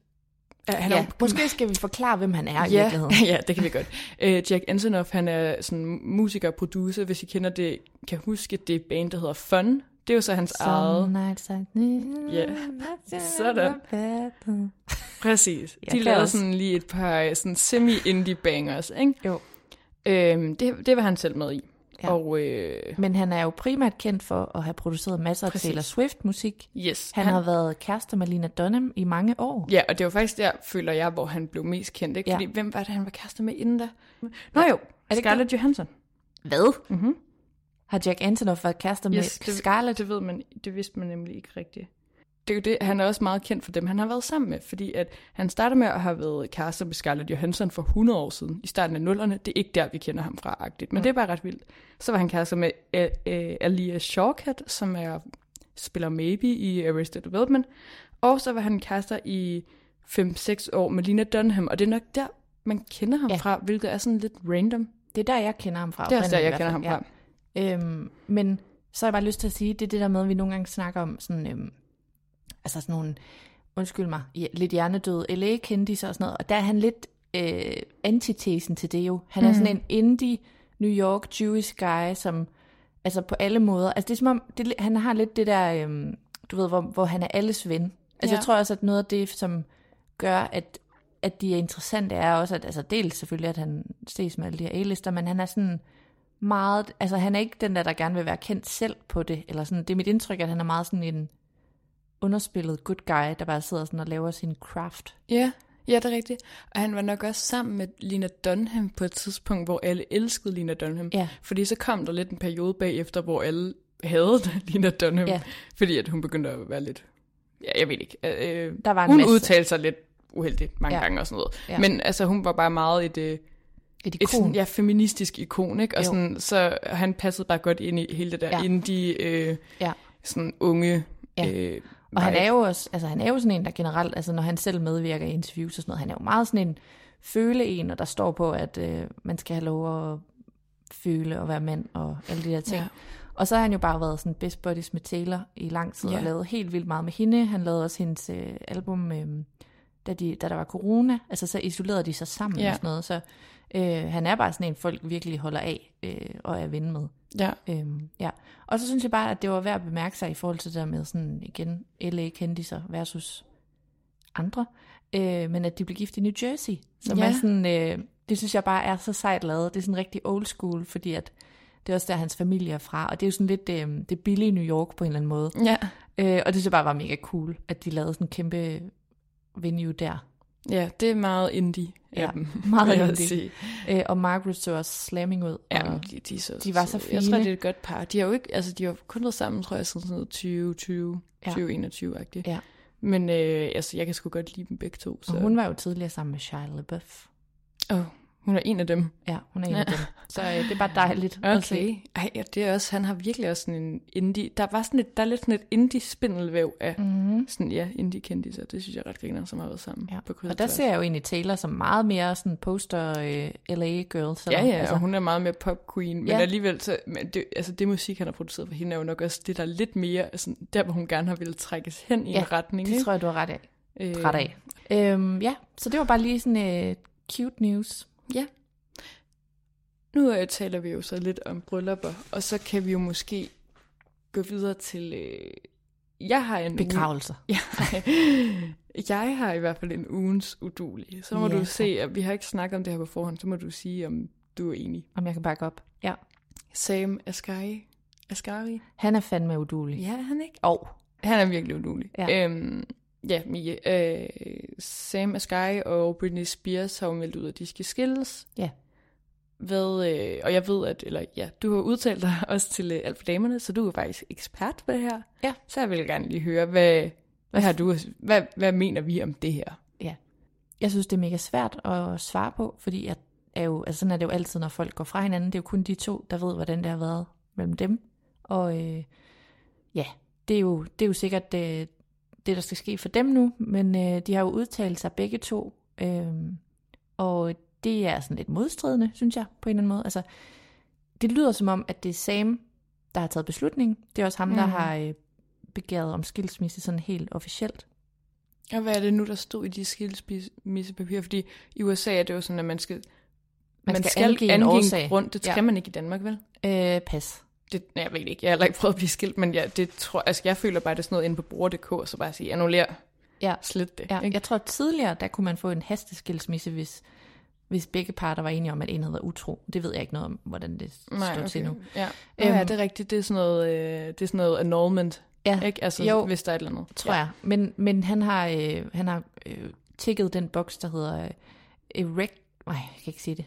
Han er ja. Måske skal vi forklare, hvem han er i ja, virkeligheden. ja, det kan vi godt. Uh, Jack Antonoff, han er sådan musiker og producer, hvis I kender det, kan huske det band, der hedder Fun. Det er jo så hans eget. Some nights I Ja, sådan. Præcis. De lavede også. sådan lige et par øh, sådan semi-indie bangers, ikke? Jo. Øhm, det, det var han selv med i. Ja. Og øh, Men han er jo primært kendt for at have produceret masser af. Taylor Swift-musik. yes, Han, han har været kærester med Lina Dunham i mange år. Ja, og det var faktisk der, føler jeg, hvor han blev mest kendt, ikke? Ja. Fordi hvem var det, han var kærester med inden da? Nå jo, det Scarlett Johansson. Hvad? Mhm. Har Jack Antonoff været kærester med Yes, det, Scarlett? det ved man, det vidste man nemlig ikke rigtigt. Det er jo det, han er også meget kendt for dem, han har været sammen med, fordi at han starter med at have været kærester med Scarlett Johansson for 100 år siden, i starten af nullerne. Det er ikke der, vi kender ham fra, agtigt, men det er bare ret vildt. Så var han kærester med uh, uh, Alia Shawkat, som er, spiller Maybe i Arrested Development, og så var han kærester i 5-6 år med Lina Dunham, og det er nok der, man kender ham Ja. fra, hvilket er sådan lidt random. Det er der, jeg kender ham fra. Det er også der, jeg kender ham fra. Ja. Øhm, men så har jeg bare lyst til at sige, det er det der med, at vi nogle gange snakker om sådan, øhm, altså sådan nogle, undskyld mig, lidt hjernedøde LA-kendiser og sådan noget, og der er han lidt øh, antitesen til det jo. Han er Mhm. sådan en indie New York Jewish guy, som altså på alle måder, altså det er som om, det, han har lidt det der, øhm, du ved, hvor, hvor han er alles ven. Altså Ja. jeg tror også, at noget af det, som gør, at, at de er interessante, er også, at altså dels selvfølgelig, at han ses med alle de her A-lister, men han er sådan meget, altså han er ikke den der, der gerne vil være kendt selv på det, eller sådan, det er mit indtryk, at han er meget sådan en underspillet good guy, der bare sidder sådan og laver sin craft. Ja, ja, det er rigtigt. Og han var nok også sammen med Lina Dunham på et tidspunkt, hvor alle elskede Lina Dunham. Ja. Fordi så kom der lidt en periode bagefter, hvor alle havde Lina Dunham. Ja. Fordi at hun begyndte at være lidt... Ja, jeg ved ikke. Øh, Der var en hun masse- udtalte sig lidt uheldigt mange Ja. gange og sådan noget. Ja. Men altså, hun var bare meget et, øh, Et et ikon. sådan, ja, feministisk ikon, ikke? Og Jo. sådan, så han passede bare godt ind i hele det der ja. indie, øh, Ja. sådan unge... Ja. Øh, Og han er jo også, altså han er jo sådan en, der generelt, altså når han selv medvirker i interviews og sådan noget, han er jo meget sådan en føle en, og der står på, at øh, man skal have lov at føle og være mand og alle de der ting. Ja. Og så har han jo bare været sådan best buddies med Taylor i lang tid, ja. og lavet helt vildt meget med hende. Han lavede også hendes øh, album, øh, da, de, da der var corona, altså så isolerede de sig sammen Ja. og sådan noget. Så øh, han er bare sådan en, folk virkelig holder af øh, og er ven med. Ja. Øhm, ja. Og så synes jeg bare, at det var værd at bemærke sig i forhold til det der med sådan igen LA-kendiser versus andre. Øh, men at de blev gift i New Jersey. Som Ja. er sådan, øh, det synes jeg bare er så sejt lavet. Det er sådan rigtig old school, fordi at det er også der, hans familie er fra. Og det er jo sådan lidt øh, det billige New York på en eller anden måde. Ja. Øh, og det synes jeg bare var mega cool, at de lavede sådan en kæmpe venue der. Ja, det er meget indie af Ja, dem, meget indie. sige. Øh, og Margaret så også slamming ud. Ja, de, de, så, de var så Jeg tror, fine. det er et godt par. De har jo ikke, altså de har kun været sammen, tror jeg, siden sådan noget 2020, Ja. 2021-agtigt. Ja. Men øh, altså, jeg kan sgu godt lide dem begge to. Så. og hun var jo tidligere sammen med Shia LaBeouf. oh, hun er en af dem. Ja, hun er en af Ja. dem. Så øh, det er bare dejligt at se. Okay. Ej, ja, det er også, han har virkelig også sådan en indie, der var sådan et, der er lidt sådan et indie-spindelvæv af Mm-hmm. sådan, ja, indie-kendiser. Det synes jeg er ret griner, som har været sammen Ja. på kryds Og der ser jeg jo egentlig Taylor som meget mere sådan poster øh, LA girl. Så Ja, ja, altså, og hun er meget mere pop queen, men Ja. ja. alligevel, så, men det, altså det musik, han har produceret for hende, er jo nok også det, der er lidt mere, altså, der hvor hun gerne har ville trækkes hen i Ja, en retning. det ikke? tror jeg, du har ret af. Øh, Ret af. Øhm, ja, så det var bare lige sådan øh, cute news. Ja. Nu øh, taler vi jo så lidt om bryllupper, og så kan vi jo måske gå videre til... Øh, jeg har en Begravelser. Uge, ja, jeg har i hvert fald en ugens udulige. Så må Ja, du se, at vi har ikke snakket om det her på forhånd, så må du sige, om du er enig. Om jeg kan bakke op. Ja. Sam Asghari. Asghari? Han er fandme udulig. Ja, han ikke? Og. Han er virkelig udulig. Ja. Øhm, ja, Mie, øh, Sam Asghari og Britney Spears har jo meldt ud, at de skal skilles. Ja. Hvad, øh, og jeg ved, at eller, ja, du har udtalt dig også til øh, alt for damerne, så du er faktisk ekspert på det her. Ja. Så jeg vil gerne lige høre, hvad, hvad, har du, hvad, hvad mener vi om det her? Ja. Jeg synes, det er mega svært at svare på, fordi at er jo, altså sådan er det jo altid, når folk går fra hinanden. Det er jo kun de to, der ved, hvordan det har været mellem dem. Og øh, ja, det er, jo, det er jo sikkert det, det, der skal ske for dem nu, men øh, de har jo udtalt sig begge to, øh, og det er sådan lidt modstridende, synes jeg, på en eller anden måde. Altså, det lyder som om, at det er Sam, der har taget beslutningen. Det er også ham, mm. der har øh, begæret om skilsmisse sådan helt officielt. Og hvad er det nu, der stod i de skilsmissepapirer? Fordi i USA er det jo sådan, at man skal, Man man skal skal angive en angive årsag. en grund. Det skal Ja. man ikke i Danmark, vel? Øh, pas. Det, jeg ved ikke. Jeg har heller ikke prøvet at blive skilt, men jeg, det tror, altså, jeg føler bare, det er sådan noget inde på bruger.dk, og så bare sige, annullér, Ja, slet det. ja. ikke? Jeg tror tidligere, der kunne man få en hasteskilsmisse, hvis, hvis begge parter var enige om, at en havde været utro. Det ved jeg ikke noget om, hvordan det Nej, står til nu. Ja. Øhm, ja, det er rigtigt. Det er sådan noget, øh, det er sådan noget annulment, Ja, ikke? Altså, jo. hvis der er et eller andet. tror jeg. Men, men han har, øh, han har øh, tækket den boks, der hedder øh, erect... Nej, jeg kan ikke sige det.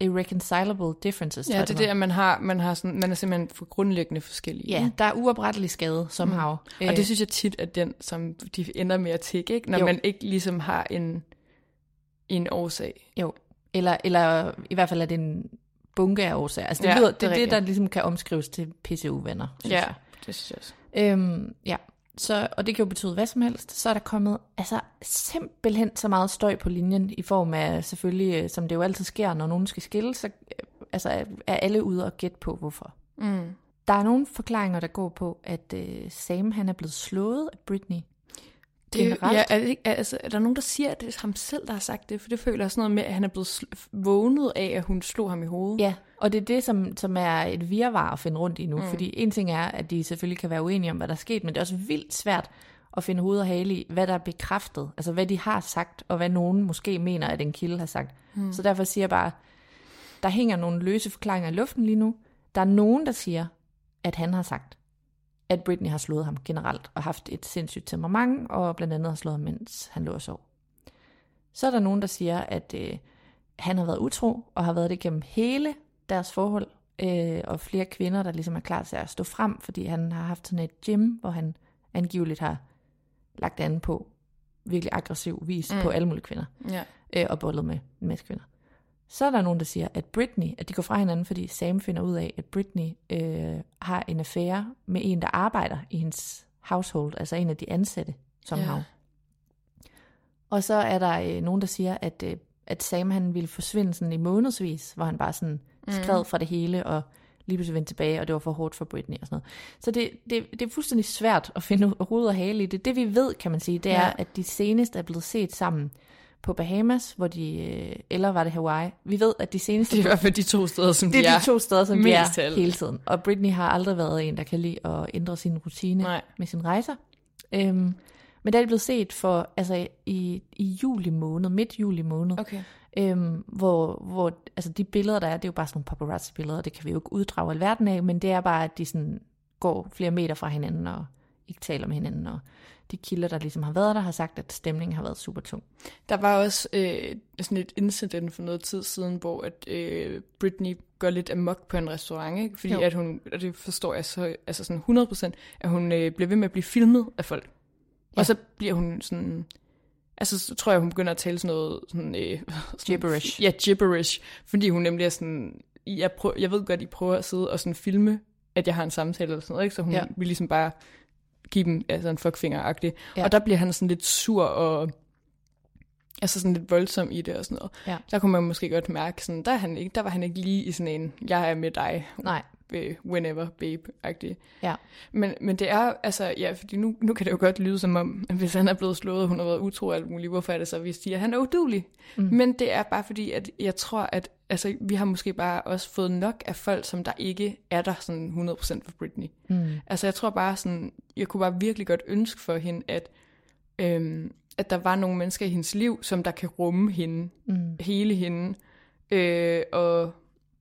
Irreconcilable differences, Ja, det er det, at man, har, man, har sådan, man er simpelthen for grundlæggende forskellige. Ja, der er uoprettelig skade, somehow. Mm. Og det synes jeg tit er den, som de ender med at tække, ikke? når Jo. man ikke ligesom har en, en årsag. Jo, eller, eller i hvert fald er det en bunke af årsager. Altså det, Ja, lyder, det det er det, der ligesom kan omskrives til PCU-venner, Ja, jeg. det synes jeg også. Øhm, ja, så, og det kan jo betyde hvad som helst. Så er der kommet altså, simpelthen så meget støj på linjen, i form af selvfølgelig, øh, som det jo altid sker, når nogen skal skille, så øh, altså, er er alle ude og gætte på, hvorfor. Mm. Der er nogle forklaringer, der går på, at øh, Sam han er blevet slået af Britney. Er Generelt. ja, er, det altså, er der nogen, der siger, at det er ham selv, der har sagt det? For det føler jeg sådan noget med, at han er blevet vågnet af, at hun slog ham i hovedet. Ja, og det er det, som, som er et virvar at finde rundt i nu. Mm. Fordi en ting er, at de selvfølgelig kan være uenige om, hvad der er sket, men det er også vildt svært at finde hoved og hale i, hvad der er bekræftet. Altså hvad de har sagt, og hvad nogen måske mener, at en kilde har sagt. Mm. Så derfor siger jeg bare, der hænger nogle løse forklaringer i luften lige nu. Der er nogen, der siger, at han har sagt, at Britney har slået ham generelt, og haft et sindssygt temperament, og blandt andet har slået ham, mens han lå og sov. Så er der nogen, der siger, at øh, han har været utro, og har været det gennem hele deres forhold, øh, og flere kvinder, der ligesom er klar til at stå frem, fordi han har haft sådan et gym, hvor han angiveligt har lagt an på virkelig aggressiv vis Mm. mm. på alle mulige kvinder, Ja. øh, og bollet med en masse kvinder. Så er der nogen, der siger, at Britney, at de går fra hinanden, fordi Sam finder ud af, at Britney øh, har en affære med en, der arbejder i hendes household, altså en af de ansatte, som Ja. Og så er der øh, nogen, der siger, at, øh, at Sam han ville forsvinde sådan i månedsvis, hvor han bare sådan Mm. skred fra det hele, og lige pludselig vendte tilbage, og det var for hårdt for Britney og sådan noget. Så det, det, det er fuldstændig svært at finde hoved og hale i det. Det vi ved, kan man sige, det er, Ja. ja. at de senest er blevet set sammen på Bahamas, hvor de, øh, eller var det Hawaii? Vi ved, at de seneste... Det er i hvert fald de to steder, som det de er er. de to steder, som de er alle. hele tiden. Og Britney har aldrig været en, der kan lide at ændre sin rutine Nej. med sine rejser. Øhm, men der er det blevet set for, altså i, i juli måned, midt juli måned, Okay. øhm, hvor, hvor altså de billeder, der er, det er jo bare sådan nogle paparazzi-billeder, det kan vi jo ikke uddrage alverden af, men det er bare, at de sådan går flere meter fra hinanden og ikke taler med hinanden, og de kilder, der ligesom har været der, har sagt, at stemningen har været super tung. Der var også øh, sådan et incident for noget tid siden, hvor at, øh, Britney går lidt amok på en restaurant, ikke? fordi Jo. at hun, og det forstår jeg så, altså sådan 100%, at hun øh, bliver ved med at blive filmet af folk. Ja. Og så bliver hun sådan, altså så tror jeg, hun begynder at tale sådan noget, sådan, øh, sådan Gibberish. Ja, gibberish, fordi hun nemlig er sådan, jeg, prøver, jeg ved godt, I prøver at sidde og sådan filme, at jeg har en samtale eller sådan noget, ikke? så hun. Ja. vil ligesom bare give dem altså en fuckfinger-agtig. Ja. Og der bliver han sådan lidt sur og altså sådan lidt voldsom i det og sådan noget. Ja. Der kunne man måske godt mærke, sådan, der, er han ikke, der var han ikke lige i sådan en, jeg er med dig, Nej, whenever, babe-agtig. ja. Men, men det er, altså, ja, fordi nu, nu kan det jo godt lyde som om, at hvis han er blevet slået, og hun har været utro og alt muligt, hvorfor er det så, vi siger, at han er udulig? Mm. Men det er bare fordi, at jeg tror, at altså, vi har måske bare også fået nok af folk, som der ikke er der sådan 100% for Britney. Mm. Altså jeg tror bare sådan, jeg kunne bare virkelig godt ønske for hende, at, øhm, at der var nogle mennesker i hendes liv, som der kan rumme hende, Mm. hele hende, øh, og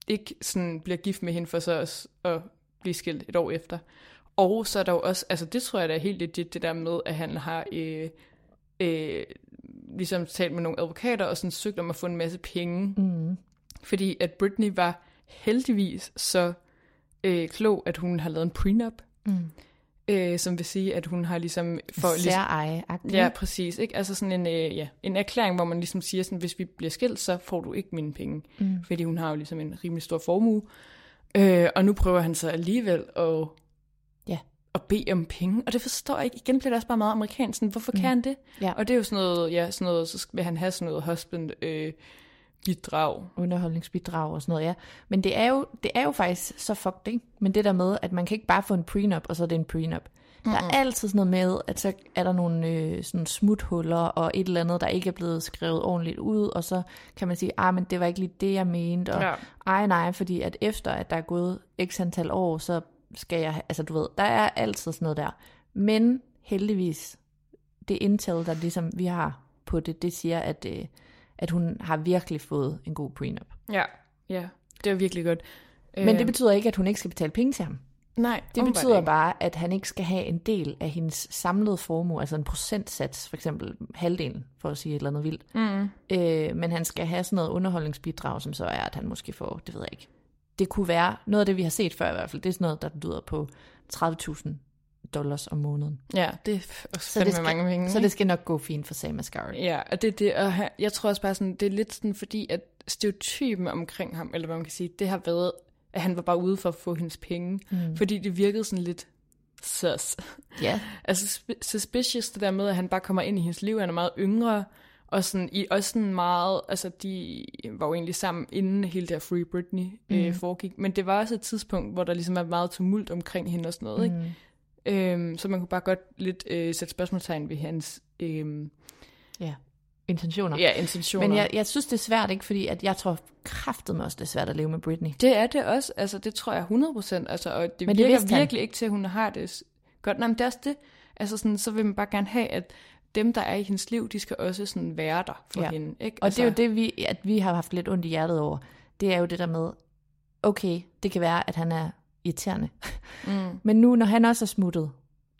ikke sådan bliver gift med hende for så også at blive skilt et år efter. Og så er der jo også, altså det tror jeg da er helt legit, det der med, at han har øh, øh, ligesom talt med nogle advokater og sådan søgt om at få en masse penge. Mm. Fordi at Britney var heldigvis så øh, klog, at hun har lavet en prenup, Mm. Øh, som vil sige, at hun har ligesom... For, ligesom, Særeje-agtigt. ja, præcis. Ikke? Altså sådan en, øh, ja, en erklæring, hvor man ligesom siger, sådan, hvis vi bliver skilt, så får du ikke mine penge. Mm. Fordi hun har jo ligesom en rimelig stor formue. Øh, og nu prøver han så alligevel at bede om penge, og det forstår jeg ikke. Igen bliver det også bare meget amerikansk. Sådan, hvorfor mm. kan han det? Ja. Og det er jo sådan noget, ja, sådan noget, så vil han have sådan noget husband øh, bidrag. underholdningsbidrag og sådan noget, ja. Men det er jo, det er jo faktisk så fucked, ikke? Men det der med, at man kan ikke bare få en prenup, og så er det en prenup. Der er altid sådan noget med, at så er der nogle øh, sådan smuthuller og et eller andet, der ikke er blevet skrevet ordentligt ud, og så kan man sige, ah, men det var ikke lige det, jeg mente, og Ja. ej nej, fordi at efter at der er gået x antal år, så skal jeg, altså du ved, der er altid sådan noget der. Men heldigvis, det intel, der ligesom vi har på det, det siger, at, øh, at hun har virkelig fået en god prenup. Ja, ja, det er virkelig godt. Men det betyder ikke, at hun ikke skal betale penge til ham. Nej, Det betyder ikke. bare, at han ikke skal have en del af hendes samlede formue, altså en procentsats, for eksempel halvdelen, for at sige et eller andet vildt. Mm. Øh, men han skal have sådan noget underholdningsbidrag, som så er, at han måske får, det ved jeg ikke. Det kunne være, noget af det, vi har set før i hvert fald, det er sådan noget, der lyder på 30.000 dollars om måneden. Ja, det er Så det, skal, mange penge. så det skal nok gå fint for Sam Asghari. Ja, og det det, og jeg tror også bare sådan, det er lidt sådan, fordi at stereotypen omkring ham, eller hvad man kan sige, det har været, at han var bare ude for at få hendes penge, mm. fordi det virkede sådan lidt sus. Ja. Altså sp- suspicious, det der med, at han bare kommer ind i hendes liv, han er meget yngre, og sådan, i, også sådan meget, altså de var jo egentlig sammen, inden hele det her Free Britney øh, foregik, men det var også et tidspunkt, hvor der ligesom var meget tumult omkring hende og sådan noget, ikke? Øhm, så man kunne bare godt lidt øh, sætte spørgsmålstegn ved hans øh, ja. Intentioner. ja, intentioner. Men jeg, jeg synes, det er svært, ikke? Fordi at jeg tror kraftet også, det er svært at leve med Britney. Det er det også, altså det tror jeg 100%, altså, og det Men det virker han. virkelig ikke til, at hun har det godt. Nej, men det er også det, altså sådan, så vil man bare gerne have, at dem, der er i hendes liv, de skal også sådan være der for Ja. hende. Ikke? Og altså, det er jo det, vi, at vi har haft lidt ondt i hjertet over. Det er jo det der med, okay, det kan være, at han er irriterende. Mm. Men nu, når han også er smuttet,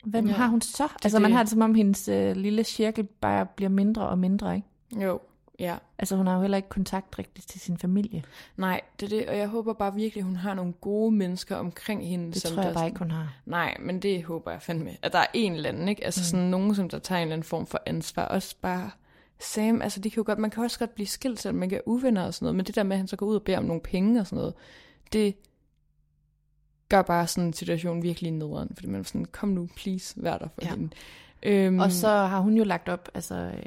hvem ja, har hun så? Altså, man det. har det som om, hendes øh, lille cirkel bare bliver mindre og mindre, ikke? Jo, ja. Altså, hun har jo heller ikke kontakt rigtigt til sin familie. Nej, det er det, og jeg håber bare virkelig, at hun har nogle gode mennesker omkring hende. Det som tror jeg der bare ikke, hun har. Nej, men det håber jeg fandme. At der er en eller anden, ikke? Altså mm. sådan nogen, som der tager en eller anden form for ansvar. Også bare Sam, altså de kan jo godt, man kan også godt blive skilt, selvom man kan er uvenner og sådan noget. Men det der med, at han så går ud og beder om nogle penge og sådan noget, det gør bare sådan en situation virkelig nederen. Fordi man er sådan, kom nu, please, vær der for Ja. hende. Øhm, Og så har hun jo lagt op, altså... Øh,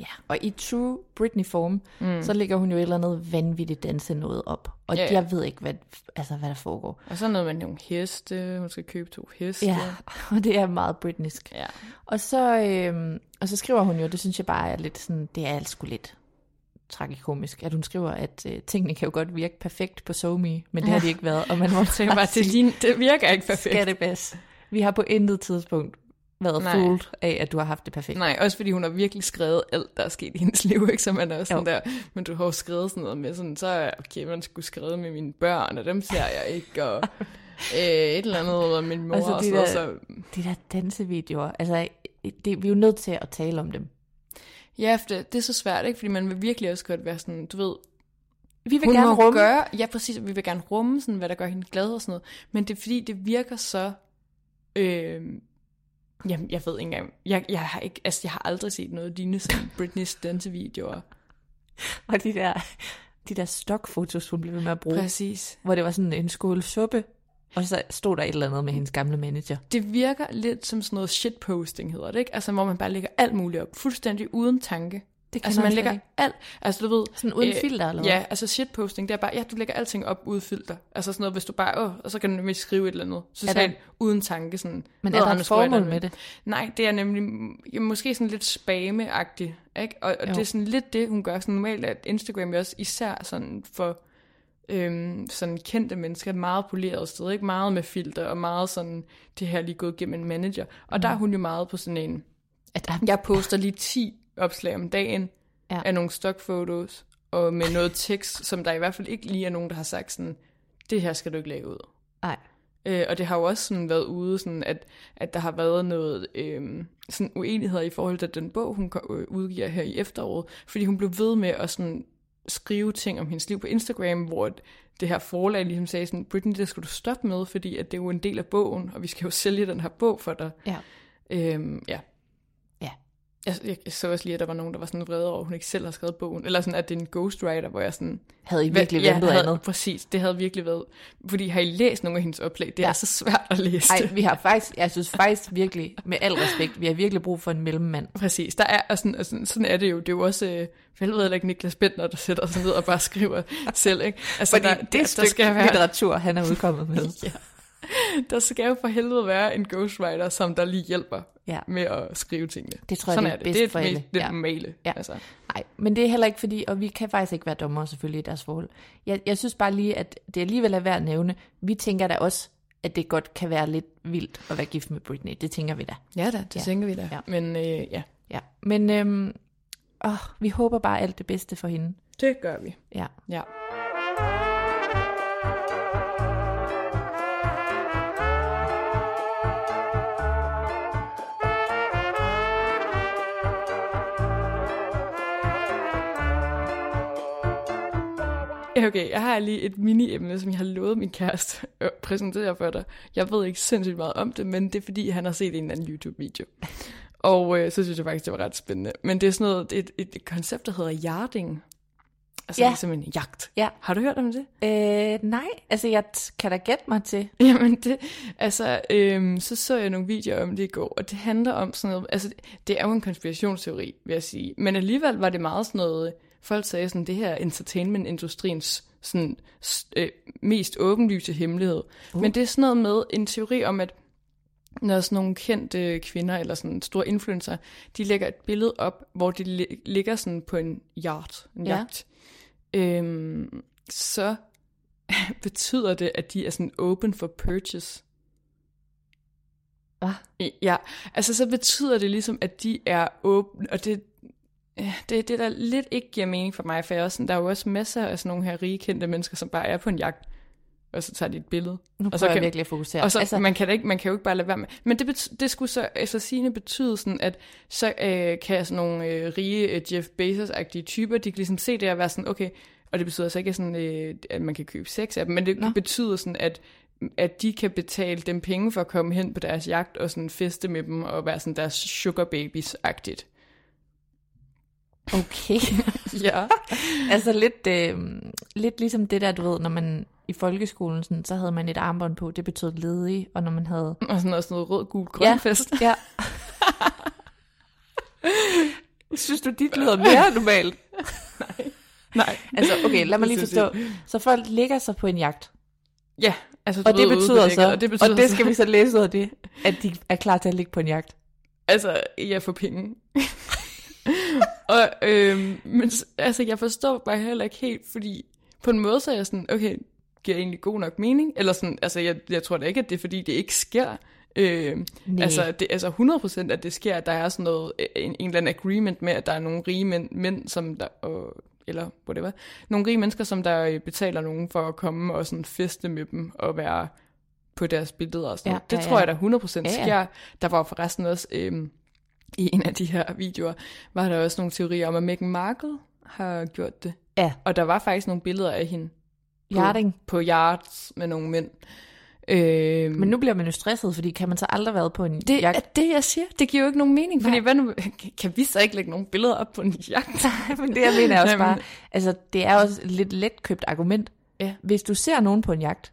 ja, og i true Britney-form, mm. så lægger hun jo et eller andet vanvittigt danse noget op. Og Ja, ja, jeg ved ikke, hvad, altså, hvad der foregår. og så noget med nogle heste, hun skal købe to heste. Ja, og det er meget britneysk. ja. Og så, øhm, og så skriver hun jo, det synes jeg bare er lidt sådan, det er sgu lidt tragikomisk, at hun skriver, at øh, tingene kan jo godt virke perfekt på SoMe, men det har de ikke været, og man må jeg bare, det, lign- det virker ikke perfekt. Skattebas. Vi har på intet tidspunkt været Nej. fooled af, at du har haft det perfekt. Nej, også fordi hun har virkelig skrevet alt, der er sket i hendes liv, ikke? Så man er også sådan Jo. der, men du har jo skrevet sådan noget med sådan, så er okay, man skulle skrevet med mine børn, og dem ser jeg ikke, og øh, et eller andet, og min mor, Altså, og de sådan noget, der- så De der dansevideoer, altså, det, vi er jo nødt til at tale om dem. Ja, for det, det er så svært, ikke? Fordi man vil virkelig også godt være sådan, du ved, Vi vil hun gerne rumme. gøre, ja præcis, vi vil gerne rumme sådan, hvad der gør hende glad og sådan noget, men det er fordi, det virker så, øh, jamen, jeg ved ikke engang, jeg, jeg har ikke, altså, jeg har aldrig set noget lignende som Britneys dansevideoer. Og de der, de der stokfotos, hun blev ved med at bruge, Præcis. hvor det var sådan en skål suppe, og så stod der et eller andet med hendes gamle manager. det virker lidt som sådan noget shitposting, hedder det, ikke? Altså, hvor man bare lægger alt muligt op, fuldstændig uden tanke. Det altså, man lægger ikke. alt, altså du ved... Sådan uden filter, eller hvad? Ja, altså shitposting, det er bare, ja, du lægger alting op uden filter. Altså sådan noget, hvis du bare, åh, og så kan du nemlig skrive et eller andet. Så Er er der- uden tanke, sådan... Men "Åh, er der et formål med det? Nej, det er nemlig ja, måske sådan lidt spame-agtigt, ikke? Og, og Jo. det er sådan lidt det, hun gør. Sådan normalt at Instagram er også især sådan for øhm, sådan kendte mennesker, et meget poleret sted, ikke? Meget med filter, og meget sådan, det her er lige gået gennem en manager. Og mm. der er hun jo meget på sådan en, At der, jeg poster lige 10 opslag om dagen Ja. af nogle stockfotos, og med noget tekst, som der i hvert fald ikke lige er nogen, der har sagt sådan, det her skal du ikke lave ud. nej. Øh, og det har jo også sådan været ude, sådan at, at der har været noget øh, sådan uenigheder i forhold til den bog, hun øh, udgiver her i efteråret, fordi hun blev ved med at sådan skrive ting om hendes liv på Instagram, hvor det her forlag ligesom sagde sådan, Britney, det skal du stoppe med, fordi at det er jo en del af bogen, og vi skal jo sælge den her bog for dig. Ja. Øhm, ja. Ja. Jeg, jeg, jeg så også lige, at der var nogen, der var sådan vrede over, at hun ikke selv har skrevet bogen. Eller sådan, at det er en ghostwriter, hvor jeg sådan... Havde I virkelig ja, ventet havde, andet? Præcis, det havde virkelig været... Fordi har I læst nogle af hendes oplæg? Det er Ja. så svært at læse Nej, vi har faktisk, jeg synes faktisk virkelig, med al respekt, vi har virkelig brug for en mellemmand. Præcis, der er, og sådan, og sådan, sådan er det jo. Det er jo også, øh, for helvede ikke Niklas Bentner, der sætter sig ned og bare skriver selv, ikke? Altså, Fordi der, det der, er der, skal være, litteratur, han er udkommet med. ja, der skal jo for helvede være en ghostwriter, som der lige hjælper Ja. med at skrive tingene. Det tror jeg, Sådan det er det. bedst det er for alle. det Ja. normale. Ja. Altså. Nej, men det er heller ikke fordi, og vi kan faktisk ikke være dommere selvfølgelig i deres forhold. Jeg, jeg synes bare lige, at det alligevel er værd at nævne. Vi tænker da også, at det godt kan være lidt vildt at være gift med Britney. Det tænker vi da. Ja da, det Ja. tænker vi da. Ja. Men øh, ja, Ja. Men øhm, åh, vi håber bare alt det bedste for hende. det gør vi. Ja. Ja. Okay, jeg har lige et mini-emne, som jeg har lovet min kæreste at præsentere for dig. Jeg ved ikke sindssygt meget om det, men det er fordi, han har set en eller anden YouTube-video. Og øh, så synes jeg faktisk, det var ret spændende. Men det er sådan noget, et, et, et koncept, der hedder yarding. Altså Ja. ligesom en jagt. Ja. Har du hørt om det? Øh, nej, altså jeg kan da gætte mig til. Jamen, det, altså, øhm, så så jeg nogle videoer om det i går, og det handler om sådan noget, altså, det er jo en konspirationsteori, vil jeg sige, men alligevel var det meget sådan noget, folk sagde sådan, det her er entertainment-industriens sådan, øh, mest åbenlyse hemmelighed. Uh. Men det er sådan noget med en teori om, at når sådan nogle kendte kvinder, eller sådan store influencer, de lægger et billede op, hvor de li- ligger sådan på en yacht, en Ja. jagt, øhm, så betyder det, at de er sådan open for purchase. Hvad? Ja, altså så betyder det ligesom, at de er åbne, og det, det, det der lidt ikke giver mening for mig, for jeg er også sådan, der er jo også masser af sådan nogle her rige kendte mennesker, som bare er på en jagt, og så tager de et billede. Nu og så jeg kan, virkelig at fokusere. og så, altså, man, kan da ikke, man kan jo ikke bare lade være med. Men det, bet, det skulle så altså sigende betyde sådan, at så øh, kan sådan nogle øh, rige øh, Jeff Bezos-agtige typer, de kan ligesom se det og være sådan, okay, og det betyder altså ikke, sådan, øh, at man kan købe sex af dem, men det. Nå. betyder sådan, at at de kan betale dem penge for at komme hen på deres jagt og sådan feste med dem og være sådan deres sugar babies-agtigt. Okay. Ja. altså lidt, øh, lidt ligesom det der, du ved, når man i folkeskolen, sådan, så havde man et armbånd på, det betød ledig, og når man havde... Og sådan noget, sådan noget rød, gul, grøn Ja. fest. Ja. Synes du, dit lyder mere normalt? Nej. Altså, okay, lad mig lige forstå. Så folk ligger sig på en jagt, Ja, altså og det betyder så, og det, betyder og det så- skal vi så læse ud af det, at de er klar til at ligge på en jagt. Altså, jeg får penge. og, øhm, men altså, jeg forstår bare heller ikke helt, fordi på en måde så er jeg sådan, okay, giver egentlig god nok mening? Eller sådan, altså, jeg, jeg tror da ikke, at det er, fordi det ikke sker. Nej. altså, det, altså 100% at det sker, at der er sådan noget, øh, en, en eller anden agreement med, at der er nogle rige mænd, mænd som der, og, eller whatever, nogle rige mennesker, som der øh, betaler nogen for at komme og sådan feste med dem og være på deres billeder og sådan Ja, noget. Det ja, tror ja. jeg da 100% Ja, ja. sker. Der var forresten også øhm, i en af de her videoer, var der også nogle teorier om, at Meghan Markle har gjort det. Ja. Og der var faktisk nogle billeder af hende på, Yachting. på yards med nogle mænd. Øhm, Men nu bliver man jo stresset, fordi kan man så aldrig været på en det jagt? er det, jeg siger. Det giver jo ikke nogen mening, fordi Nej. hvad nu, kan vi så ikke lægge nogle billeder op på en jagt? Men det jeg mener er også Jamen. bare, altså det er også et lidt letkøbt argument. Ja. Hvis du ser nogen på en jagt,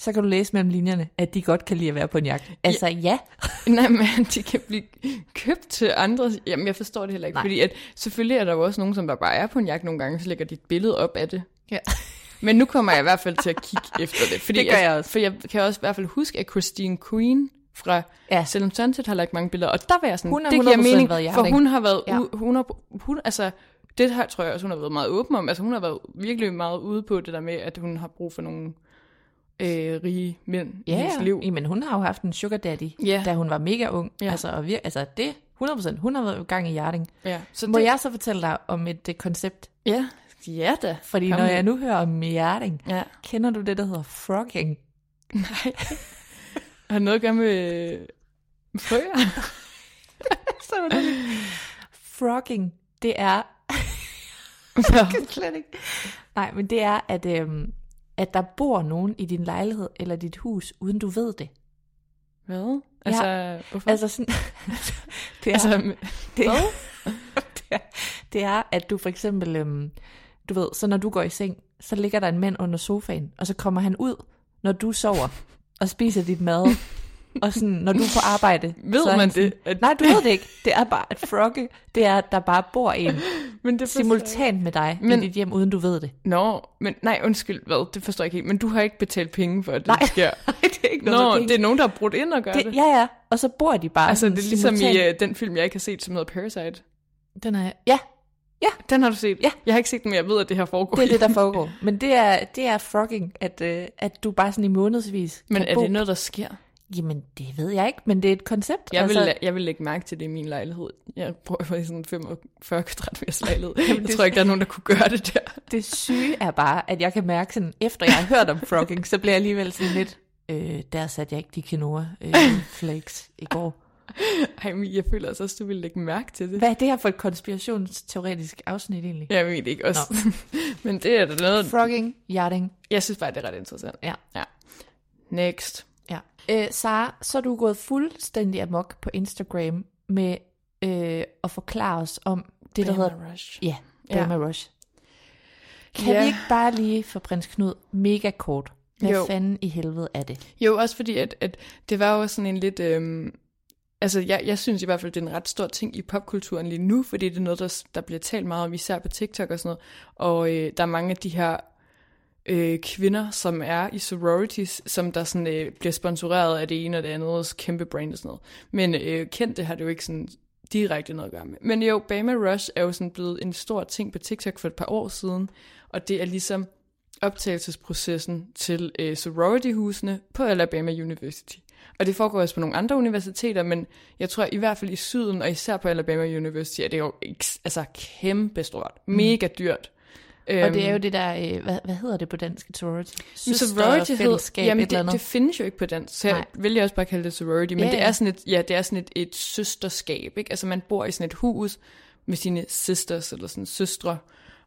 så kan du læse mellem linjerne, at de godt kan lide at være på en jagt. Altså ja, Nej, men de kan blive købt til andre. Jamen, jeg forstår det heller ikke. Nej. Fordi at, selvfølgelig er der jo også nogen, som der bare er på en jagt nogle gange, så lægger de et billede op af det. Ja. Men nu kommer jeg i hvert fald til at kigge efter det. Fordi Det gør jeg også. For jeg kan også i hvert fald huske, at Christine Queen fra Ja. ja. Selvom Sunset har lagt mange billeder. Og der var jeg sådan, Hun det giver 100% mening, været for hun har været, Ja. ja. hun har, hun, altså, det her tror jeg også, hun har været meget åben om. Altså hun har været virkelig meget ude på det der med, at hun har brug for nogle øh, rige mænd i ja, hendes ja. liv. Jamen, hun har jo haft en sugar daddy, Ja. da hun var mega ung. Ja. Altså, og vir- altså det 100%, hun har været i gang i hjerting. Ja. Så Må det, jeg så fortælle dig om et uh, koncept? Ja, ja da. Fordi Kom når med. jeg nu hører om hjerting, Ja. kender du det, der hedder frogging? Nej. Har det noget at gøre med øh, frøer? så var det Frogging, det er... Nå. slet ikke. Nej, men det er, at, øhm, at der bor nogen i din lejlighed eller dit hus, uden du ved det. Hvad? Altså, hvorfor? Altså sådan, det er, altså, det, er, det, er, det er, at du for eksempel, øhm, du ved, så når du går i seng, så ligger der en mand under sofaen, og så kommer han ud, når du sover, og spiser dit mad. Og sådan, når du er på arbejde... Ved så man sådan, det? At- Nej, du ved det ikke. Det er bare, at frogge, det er, at der bare bor en men det jeg simultant med dig Men- i dit hjem, uden du ved det. Nå, men nej, undskyld, hvad? Det forstår jeg ikke helt. Men du har ikke betalt penge for, at det Nej, sker. det er ikke Nå, noget penge. det er nogen, der har brudt ind og gør det. det, ja, ja. Og så bor de bare altså, det er ligesom i simultant. uh, den film, jeg ikke har set, som hedder Parasite. Den er, ja, Den har du set? Ja. Jeg har ikke set den, men jeg ved, at det her foregår. det er det, der foregår. Men det er, det er frogging, at, øh, at du bare sådan i månedsvis Men er bo. det noget, der sker? Jamen, det ved jeg ikke, men det er et koncept. Jeg vil, altså, jeg vil lægge mærke til det i min lejlighed. Jeg jo i sådan en 45 kvadratmeters lejlighed. Jeg tror ikke, der er nogen, der kunne gøre det der. det syge er bare, at jeg kan mærke sådan, efter jeg har hørt om frogging, så bliver jeg alligevel sådan lidt, øh, der satte jeg ikke de quinoa øh, flakes i går. Ej, men jeg føler også, du vil lægge mærke til det. Hvad er det her for et konspirationsteoretisk afsnit egentlig? Jeg ved det ikke også. men det er da noget, Frogging, yachting, jeg synes bare, det er ret interessant. ja. Ja. Next. Ja. Øh, Sara, så er du gået fuldstændig amok på Instagram med øh, at forklare os om det, der Bama hedder... Rush. Ja, Ja. Bama Rush. Kan Ja. vi ikke bare lige for prins Knud mega kort? Hvad Jo. fanden i helvede er det? Jo, også fordi, at, at det var jo sådan en lidt... Øhm, altså, jeg, jeg synes i hvert fald, det er en ret stor ting i popkulturen lige nu, fordi det er noget, der, der bliver talt meget om, især på TikTok og sådan noget. Og øh, der er mange af de her øh, kvinder, som er i sororities, som der sådan, øh, bliver sponsoreret af det ene og det andet, kæmpe brand og sådan noget. Men øh, kendte har det jo ikke sådan direkte noget at gøre med. Men jo, Bama Rush er jo sådan blevet en stor ting på TikTok for et par år siden, og det er ligesom optagelsesprocessen til øh, sorority-husene på Alabama University. Og det foregår også på nogle andre universiteter, men jeg tror i hvert fald i syden, og især på Alabama University, er det jo altså kæmpe stort. Mega dyrt. Mm. Og det er jo det der, øh, hvad, hvad hedder det på dansk? Sorority? Men sorority fællesskab, jamen det, det findes jo ikke på dansk, så jeg Nej. vælger også bare kalde det sorority, men Ja, det er sådan et, ja, det er sådan et, et søsterskab, ikke? Altså man bor i sådan et hus med sine sisters, eller sådan søstre,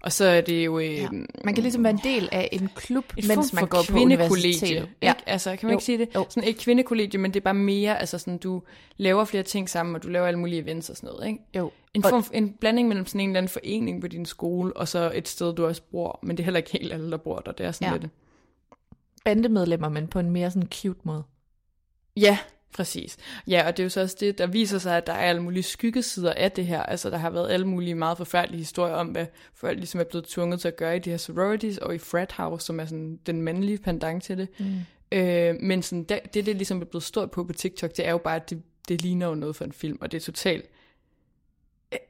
og så er det jo... Øh, Ja. Man kan ligesom være en del af en klub, et mens man går på universitetet. Ja. Altså, kan man Jo. ikke sige det? Jo. Sådan et kvindekollegie, men det er bare mere, altså sådan, du laver flere ting sammen, og du laver alle mulige events og sådan noget, ikke? Jo. En, Og- form, en blanding mellem sådan en eller anden forening på din skole, og så et sted, du også bor, men det er heller ikke helt alle, der bor der. Det er sådan ja. lidt... Bandemedlemmer, men på en mere sådan cute måde. Ja, præcis. Ja, og det er jo så også det, der viser sig, at der er alle mulige skyggesider af det her. Altså, der har været alle mulige meget forfærdelige historier om, hvad folk ligesom er blevet tvunget til at gøre i de her sororities, og i frat house, som er sådan den mandlige pendant til det. Mm. Øh, men sådan, det, det, det ligesom er blevet stort på på TikTok, det er jo bare, at det, det ligner jo noget for en film, og det er totalt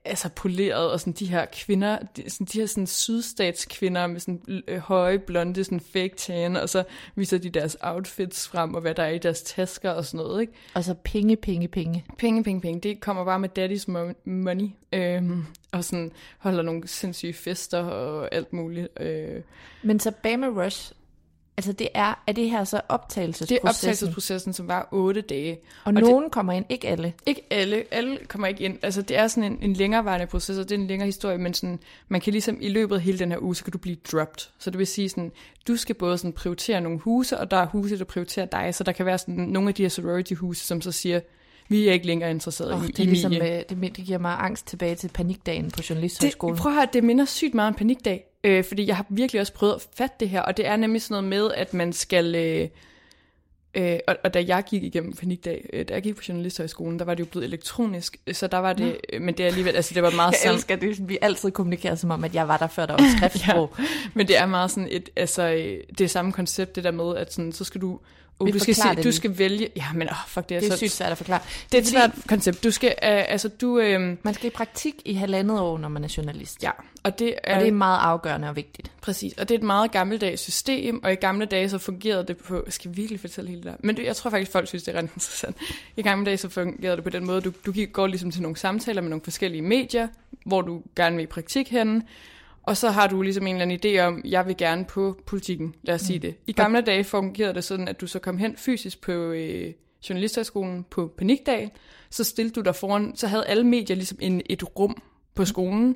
altså poleret, og sådan de her kvinder, de, sådan, de her sådan sydstatskvinder med sådan øh, høje, blonde, sådan fake tan, og så viser de deres outfits frem, og hvad der er i deres tasker og sådan noget, ikke? Og så penge, penge, penge. Penge, penge, penge, det kommer bare med daddy's mo- money, øhm, og sådan holder nogle sindssyge fester og alt muligt. Øh. Men så Bama Rush, altså det er, er det her så Det er optagelsesprocessen? optagelsesprocessen, som var otte dage. Og, det- nogen kommer ind, ikke alle. Ikke alle, alle kommer ikke ind. Altså, det er sådan en, en længerevarende proces, og det er en længere historie, men sådan, man kan ligesom i løbet af hele den her uge, så kan du blive dropped. Så det vil sige sådan, du skal både sådan prioritere nogle huse, og der er huse, der prioriterer dig, så der kan være sådan nogle af de her sorority-huse, som så siger, vi er ikke længere interesseret Oh, i, det, er i ligesom, øh, det, det giver mig angst tilbage til panikdagen på Det, Journalisthøjskolen. prøv at høre, det minder sygt meget om panikdag, øh, fordi jeg har virkelig også prøvet at fatte det her, og det er nemlig sådan noget med, at man skal... Øh, øh, og, og da jeg gik igennem panikdag, øh, da jeg gik på Journalisthøjskolen, der var det jo blevet elektronisk, øh, så der var det, øh, men det er alligevel, altså det var meget Jeg sådan, elsker det, vi altid kommunikerer som om, at jeg var der før, der var skriftsprog. ja, men det er meget sådan et, altså øh, det er samme koncept, det der med, at sådan, så skal du, Vi du skal, se, du lige. skal vælge, ja, men oh, fuck, det er, Det er så, sygt svært at forklare. det er et svært koncept, du skal, øh, altså du, øh, Man skal i praktik i halvandet år, når man er journalist. ja, og det er, Og det er meget afgørende og vigtigt. Præcis, og det er et meget gammeldags system, og i gamle dage så fungerede det på, jeg skal virkelig fortælle hele det der, men det, jeg tror faktisk, folk synes, det er ret interessant. I gamle dage så fungerede det på den måde, du, du gik, går ligesom til nogle samtaler med nogle forskellige medier, hvor du gerne vil i praktik henne, og så har du ligesom en eller anden idé om, jeg vil gerne på politikken, lad os sige det. I gamle dage fungerede det sådan, at du så kom hen fysisk på øh, journalisthøjskolen på panikdag, så stillede du dig foran, så havde alle medier ligesom en, et rum på skolen,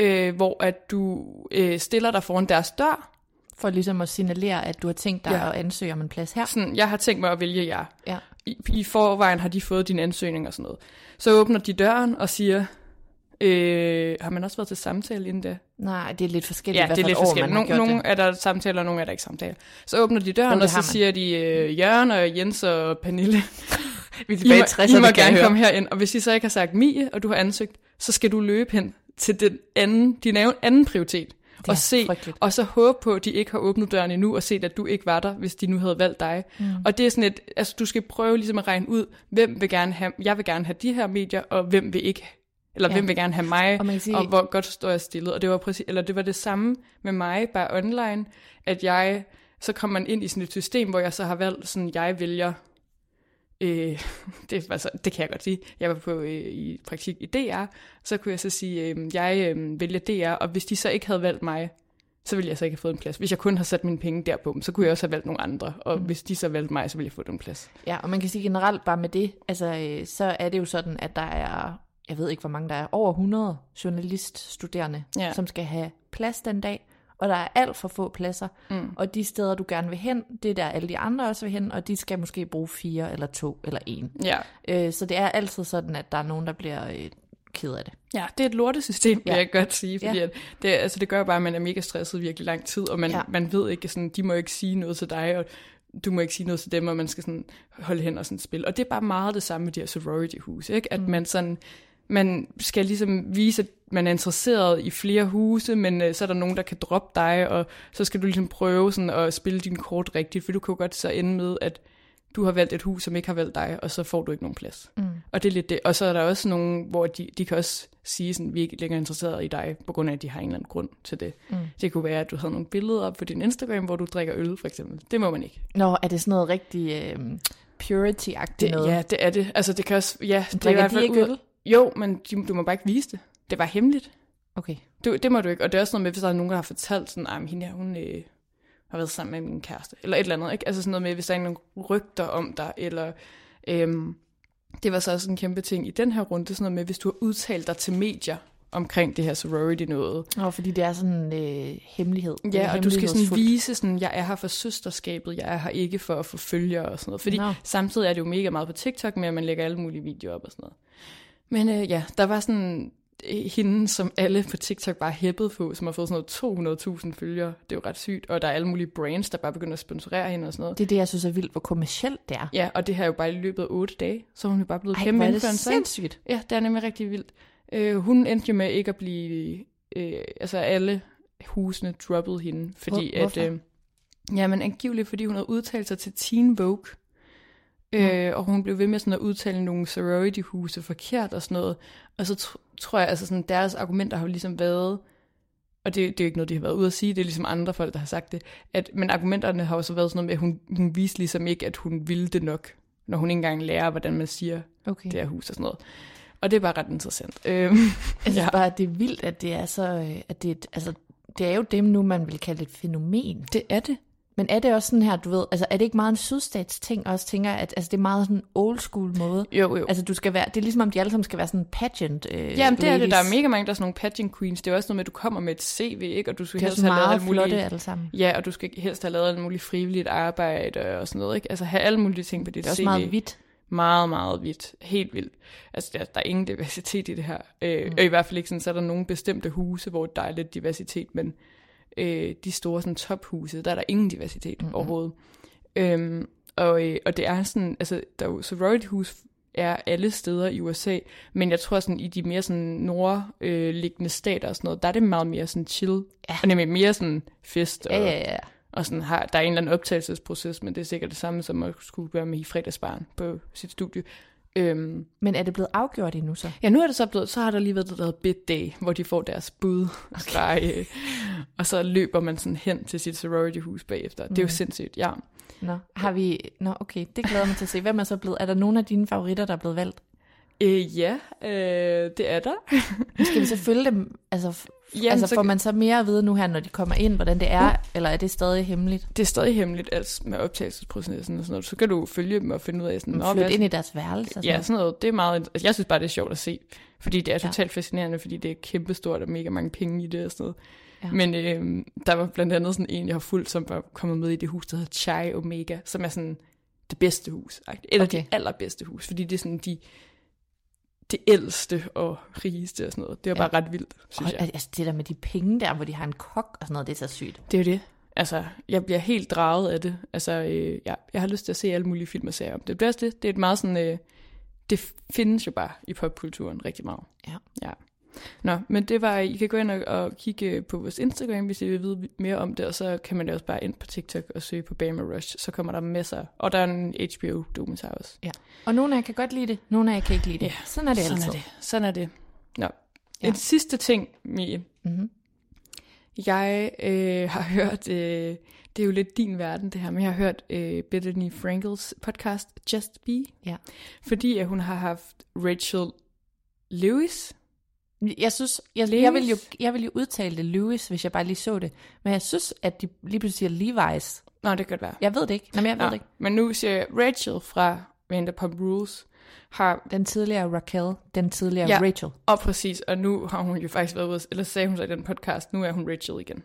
øh, hvor at du øh, stiller dig foran deres dør, For ligesom at signalere, at du har tænkt dig Ja. at ansøge om en plads her. sådan, jeg har tænkt mig at vælge jer. Ja. i, i forvejen har de fået din ansøgning og sådan noget. Så åbner de døren og siger, øh, har man også været til samtale inden da? Nej, det er lidt forskelligt, Ja, hvad det er lidt forskelligt. Nogle, nogle er der samtaler, og nogle er der ikke samtaler. Så åbner de døren, det og så man. siger de, øh, Jørgen og Jens og Pernille, Vi er I må, i 60'erne, I må gerne komme herind. Og hvis I så ikke har sagt Mie, og du har ansøgt, så skal du løbe hen til den anden, din anden- anden prioritet. Og se, frygteligt. og så håbe på, at de ikke har åbnet døren endnu, og set, at du ikke var der, hvis de nu havde valgt dig. Mm. Og det er sådan et, altså du skal prøve ligesom at regne ud, hvem vil gerne have, jeg vil gerne have de her medier, og hvem vil ikke eller Ja. hvem vil gerne have mig, Og man sige- og hvor godt står jeg stillet. Og det var præcis, eller det var det samme med mig, bare online, at jeg, så kom man ind i sådan et system, hvor jeg så har valgt sådan, jeg vælger, øh, det, altså, det kan jeg godt sige, jeg var på øh, i praktik i DR, så kunne jeg så sige, øh, jeg øh, vælger DR, og hvis de så ikke havde valgt mig, så ville jeg så ikke have fået en plads. Hvis jeg kun har sat mine penge derpå, så kunne jeg også have valgt nogle andre, og mm. hvis de så valgte mig, så ville jeg få den plads. Ja, og man kan sige generelt bare med det, altså øh, så er det jo sådan, at der er, jeg ved ikke hvor mange der er, over 100 journaliststuderende, Ja. som skal have plads den dag, og der er alt for få pladser, mm. og de steder du gerne vil hen, det er der alle de andre også vil hen, og de skal måske bruge fire eller to eller en. Ja. Øh, så det er altid sådan, at der er nogen, der bliver øh, ked af det. Ja, det er et lortesystem, vil Ja. jeg godt sige, fordi Ja. at det, altså, det gør bare, at man er mega stresset virkelig lang tid, og man, ja. man ved ikke, sådan, de må ikke sige noget til dig, og du må ikke sige noget til dem, og man skal sådan holde hen og sådan spille. Og det er bare meget det samme med de her sorority-huse, ikke? At mm. man sådan, man skal ligesom vise, at man er interesseret i flere huse, men øh, så er der nogen, der kan droppe dig, og så skal du ligesom prøve sådan at spille din kort rigtigt, for du kan jo godt så ende med, at du har valgt et hus, som ikke har valgt dig, og så får du ikke nogen plads. Mm. Og det er lidt det. Og så er der også nogen, hvor de, de kan også sige, sådan, vi er ikke længere interesseret i dig, på grund af, at de har en eller anden grund til det. Mm. Det kunne være, at du havde nogle billeder op på din Instagram, hvor du drikker øl, for eksempel. Det må man ikke. Nå, er det sådan noget rigtig øh, purity-agtigt noget? ja, det er det. Altså, det kan også... Ja, det er i hvert de fald ikke ud- øl? Jo, men du må bare ikke vise det. Det var hemmeligt. Okay. Du, det må du ikke. Og det er også noget med, hvis der er nogen, der har fortalt sådan, at hende her, hun øh, har været sammen med min kæreste. Eller et eller andet, ikke? Altså sådan noget med, hvis der er nogle rygter om dig, eller... Øhm, det var så også en kæmpe ting i den her runde, sådan noget med, hvis du har udtalt dig til medier omkring det her sorority noget. Nå, fordi det er sådan øh, hemmelighed. Ja, og du skal sådan vise, sådan, jeg er her for søsterskabet, jeg er her ikke for at få følgere og sådan noget. Fordi Nå. samtidig er det jo mega meget på TikTok med, at man lægger alle mulige videoer op og sådan noget. Men øh, ja, der var sådan øh, hende, som alle på TikTok bare hæppede på, som har fået sådan noget 200.000 følgere. Det er jo ret sygt. Og der er alle mulige brands, der bare begynder at sponsorere hende og sådan noget. Det er det, jeg synes er vildt, hvor kommercielt det er. Ja, og det her er jo bare i løbet af 8 dage, så er hun jo bare blevet Ej, kæmpe er det influencer. ikke? sindssygt. Ja, det er nemlig rigtig vildt. Øh, hun endte jo med ikke at blive... Øh, altså alle husene droppede hende, fordi Hvor- at... Øh, ja, men angiveligt, fordi hun havde udtalt sig til Teen Vogue. Øh, og hun blev ved med sådan at udtale nogle sorority-huse forkert og sådan noget. Og så tr- tror jeg, altså sådan, deres argumenter har jo ligesom været, og det, det er jo ikke noget, de har været ude at sige, det er ligesom andre folk, der har sagt det, at, men argumenterne har jo så været sådan noget med, at hun, hun viste ligesom ikke, at hun ville det nok, når hun ikke engang lærer, hvordan man siger Okay. det her hus og sådan noget. Og det er bare ret interessant. Øhm, Jeg synes ja. bare, at det er vildt, at det er så... øh, At det, er et- altså, det er jo dem nu, man vil kalde et fænomen. Det er det. Men er det også sådan her, du ved, altså er det ikke meget en sydstats ting også, tænker at altså, det er meget sådan en old school måde? Jo, jo. Altså du skal være, det er ligesom om de alle sammen skal være sådan en pageant øh, Jamen, det er det. Der er ladies. mega mange, der er sådan nogle pageant queens. Det er også noget med, at du kommer med et CV, ikke? Og du skal Det er helst have lavet alt muligt... flotte alle sammen. Ja, og du skal helst have lavet alt muligt frivilligt arbejde og sådan noget, ikke? Altså have alle mulige ting på dit Det er også CV. meget hvidt. Meget, meget hvidt. Helt vildt. Altså, der, der er ingen diversitet i det her. Øh, mm. Og i hvert fald ikke sådan, så er der nogle bestemte huse, hvor der er lidt diversitet, men øh, de store sådan tophuse, der er der ingen diversitet mm. overhovedet. Øhm, og, øh, og det er sådan, altså, der er jo sorority-hus er alle steder i USA, men jeg tror sådan, i de mere sådan nordliggende stater og sådan noget, der er det meget mere sådan chill, ja. og nemlig mere sådan fest, og, Ja, ja, ja. og sådan har, der er en eller anden optagelsesproces, men det er sikkert det samme, som at skulle gøre med i fredagsbarn på sit studie. Øhm, Men er det blevet afgjort endnu så? Ja, nu er det så blevet, så har der lige været der bid day, hvor de får deres bud, okay. øh, og så løber man sådan hen til sit sorority-hus bagefter. Det er jo sindssygt, ja. Nå, har vi... Nå, okay, det glæder jeg mig til at se. Hvem er så blevet... Er der nogen af dine favoritter, der er blevet valgt? Øh, ja, øh, det er der. Skal vi så følge dem? Altså, f- Jamen, altså så- får man så mere at vide nu her, når de kommer ind, hvordan det er, eller er det stadig hemmeligt? Det er stadig hemmeligt, altså med optagelsesprocessen og sådan noget. Så kan du følge dem og finde ud af sådan, Flytte hvad- ind i deres værelse? og Ja, noget? sådan noget. Det er meget... Altså, jeg synes bare, det er sjovt at se. Fordi det er totalt fascinerende, fordi det er kæmpestort og mega mange penge i det og sådan noget. Ja. Ja. Men øh, der var blandt andet sådan en, jeg har fulgt, som var kommet med i det hus, der hedder Chai Omega, som er sådan det bedste hus. Eller okay. Okay. de allerbedste hus, fordi det er sådan de, det ældste og rigeste og sådan noget. Det var Ja. bare ret vildt, synes Og, jeg. altså det der med de penge der, hvor de har en kok og sådan noget, det er så sygt. Det er jo det. Altså, jeg bliver helt draget af det. Altså, øh, ja, jeg har lyst til at se alle mulige film og serier om det. Det er det. Det er et meget sådan... Øh, det findes jo bare i popkulturen rigtig meget. Ja. ja. Nå, men det var, I kan gå ind og, og kigge på vores Instagram, hvis I vil vide mere om det, og så kan man også bare ind på TikTok og søge på Bama Rush, så kommer der masser, og der er en HBO-dokumentar også. Ja. Og nogle af jer kan godt lide det, nogle af jer kan ikke lide det. Ja, Sådan er det Sådan altid. er det. Sådan er det. Nå. Ja. En sidste ting, Mie. Mhm. Jeg øh, har hørt, øh, det er jo lidt din verden det her, men jeg har hørt øh, Bethany Frankels podcast Just Be. Ja. Fordi at hun har haft Rachel Lewis. Jeg synes, jeg, Lewis? jeg, vil jo, jeg vil jo udtale det Lewis, hvis jeg bare lige så det. Men jeg synes, at de lige pludselig siger Levi's. Nå, det kan godt være. Jeg ved det ikke. Nå, men jeg ved Nå, det ikke. Men nu siger jeg, Rachel fra Vanderpump Rules har Den tidligere Raquel, den tidligere Ja. Rachel. Og præcis, og nu har hun jo faktisk været ude, eller sagde hun så i den podcast, nu er hun Rachel igen.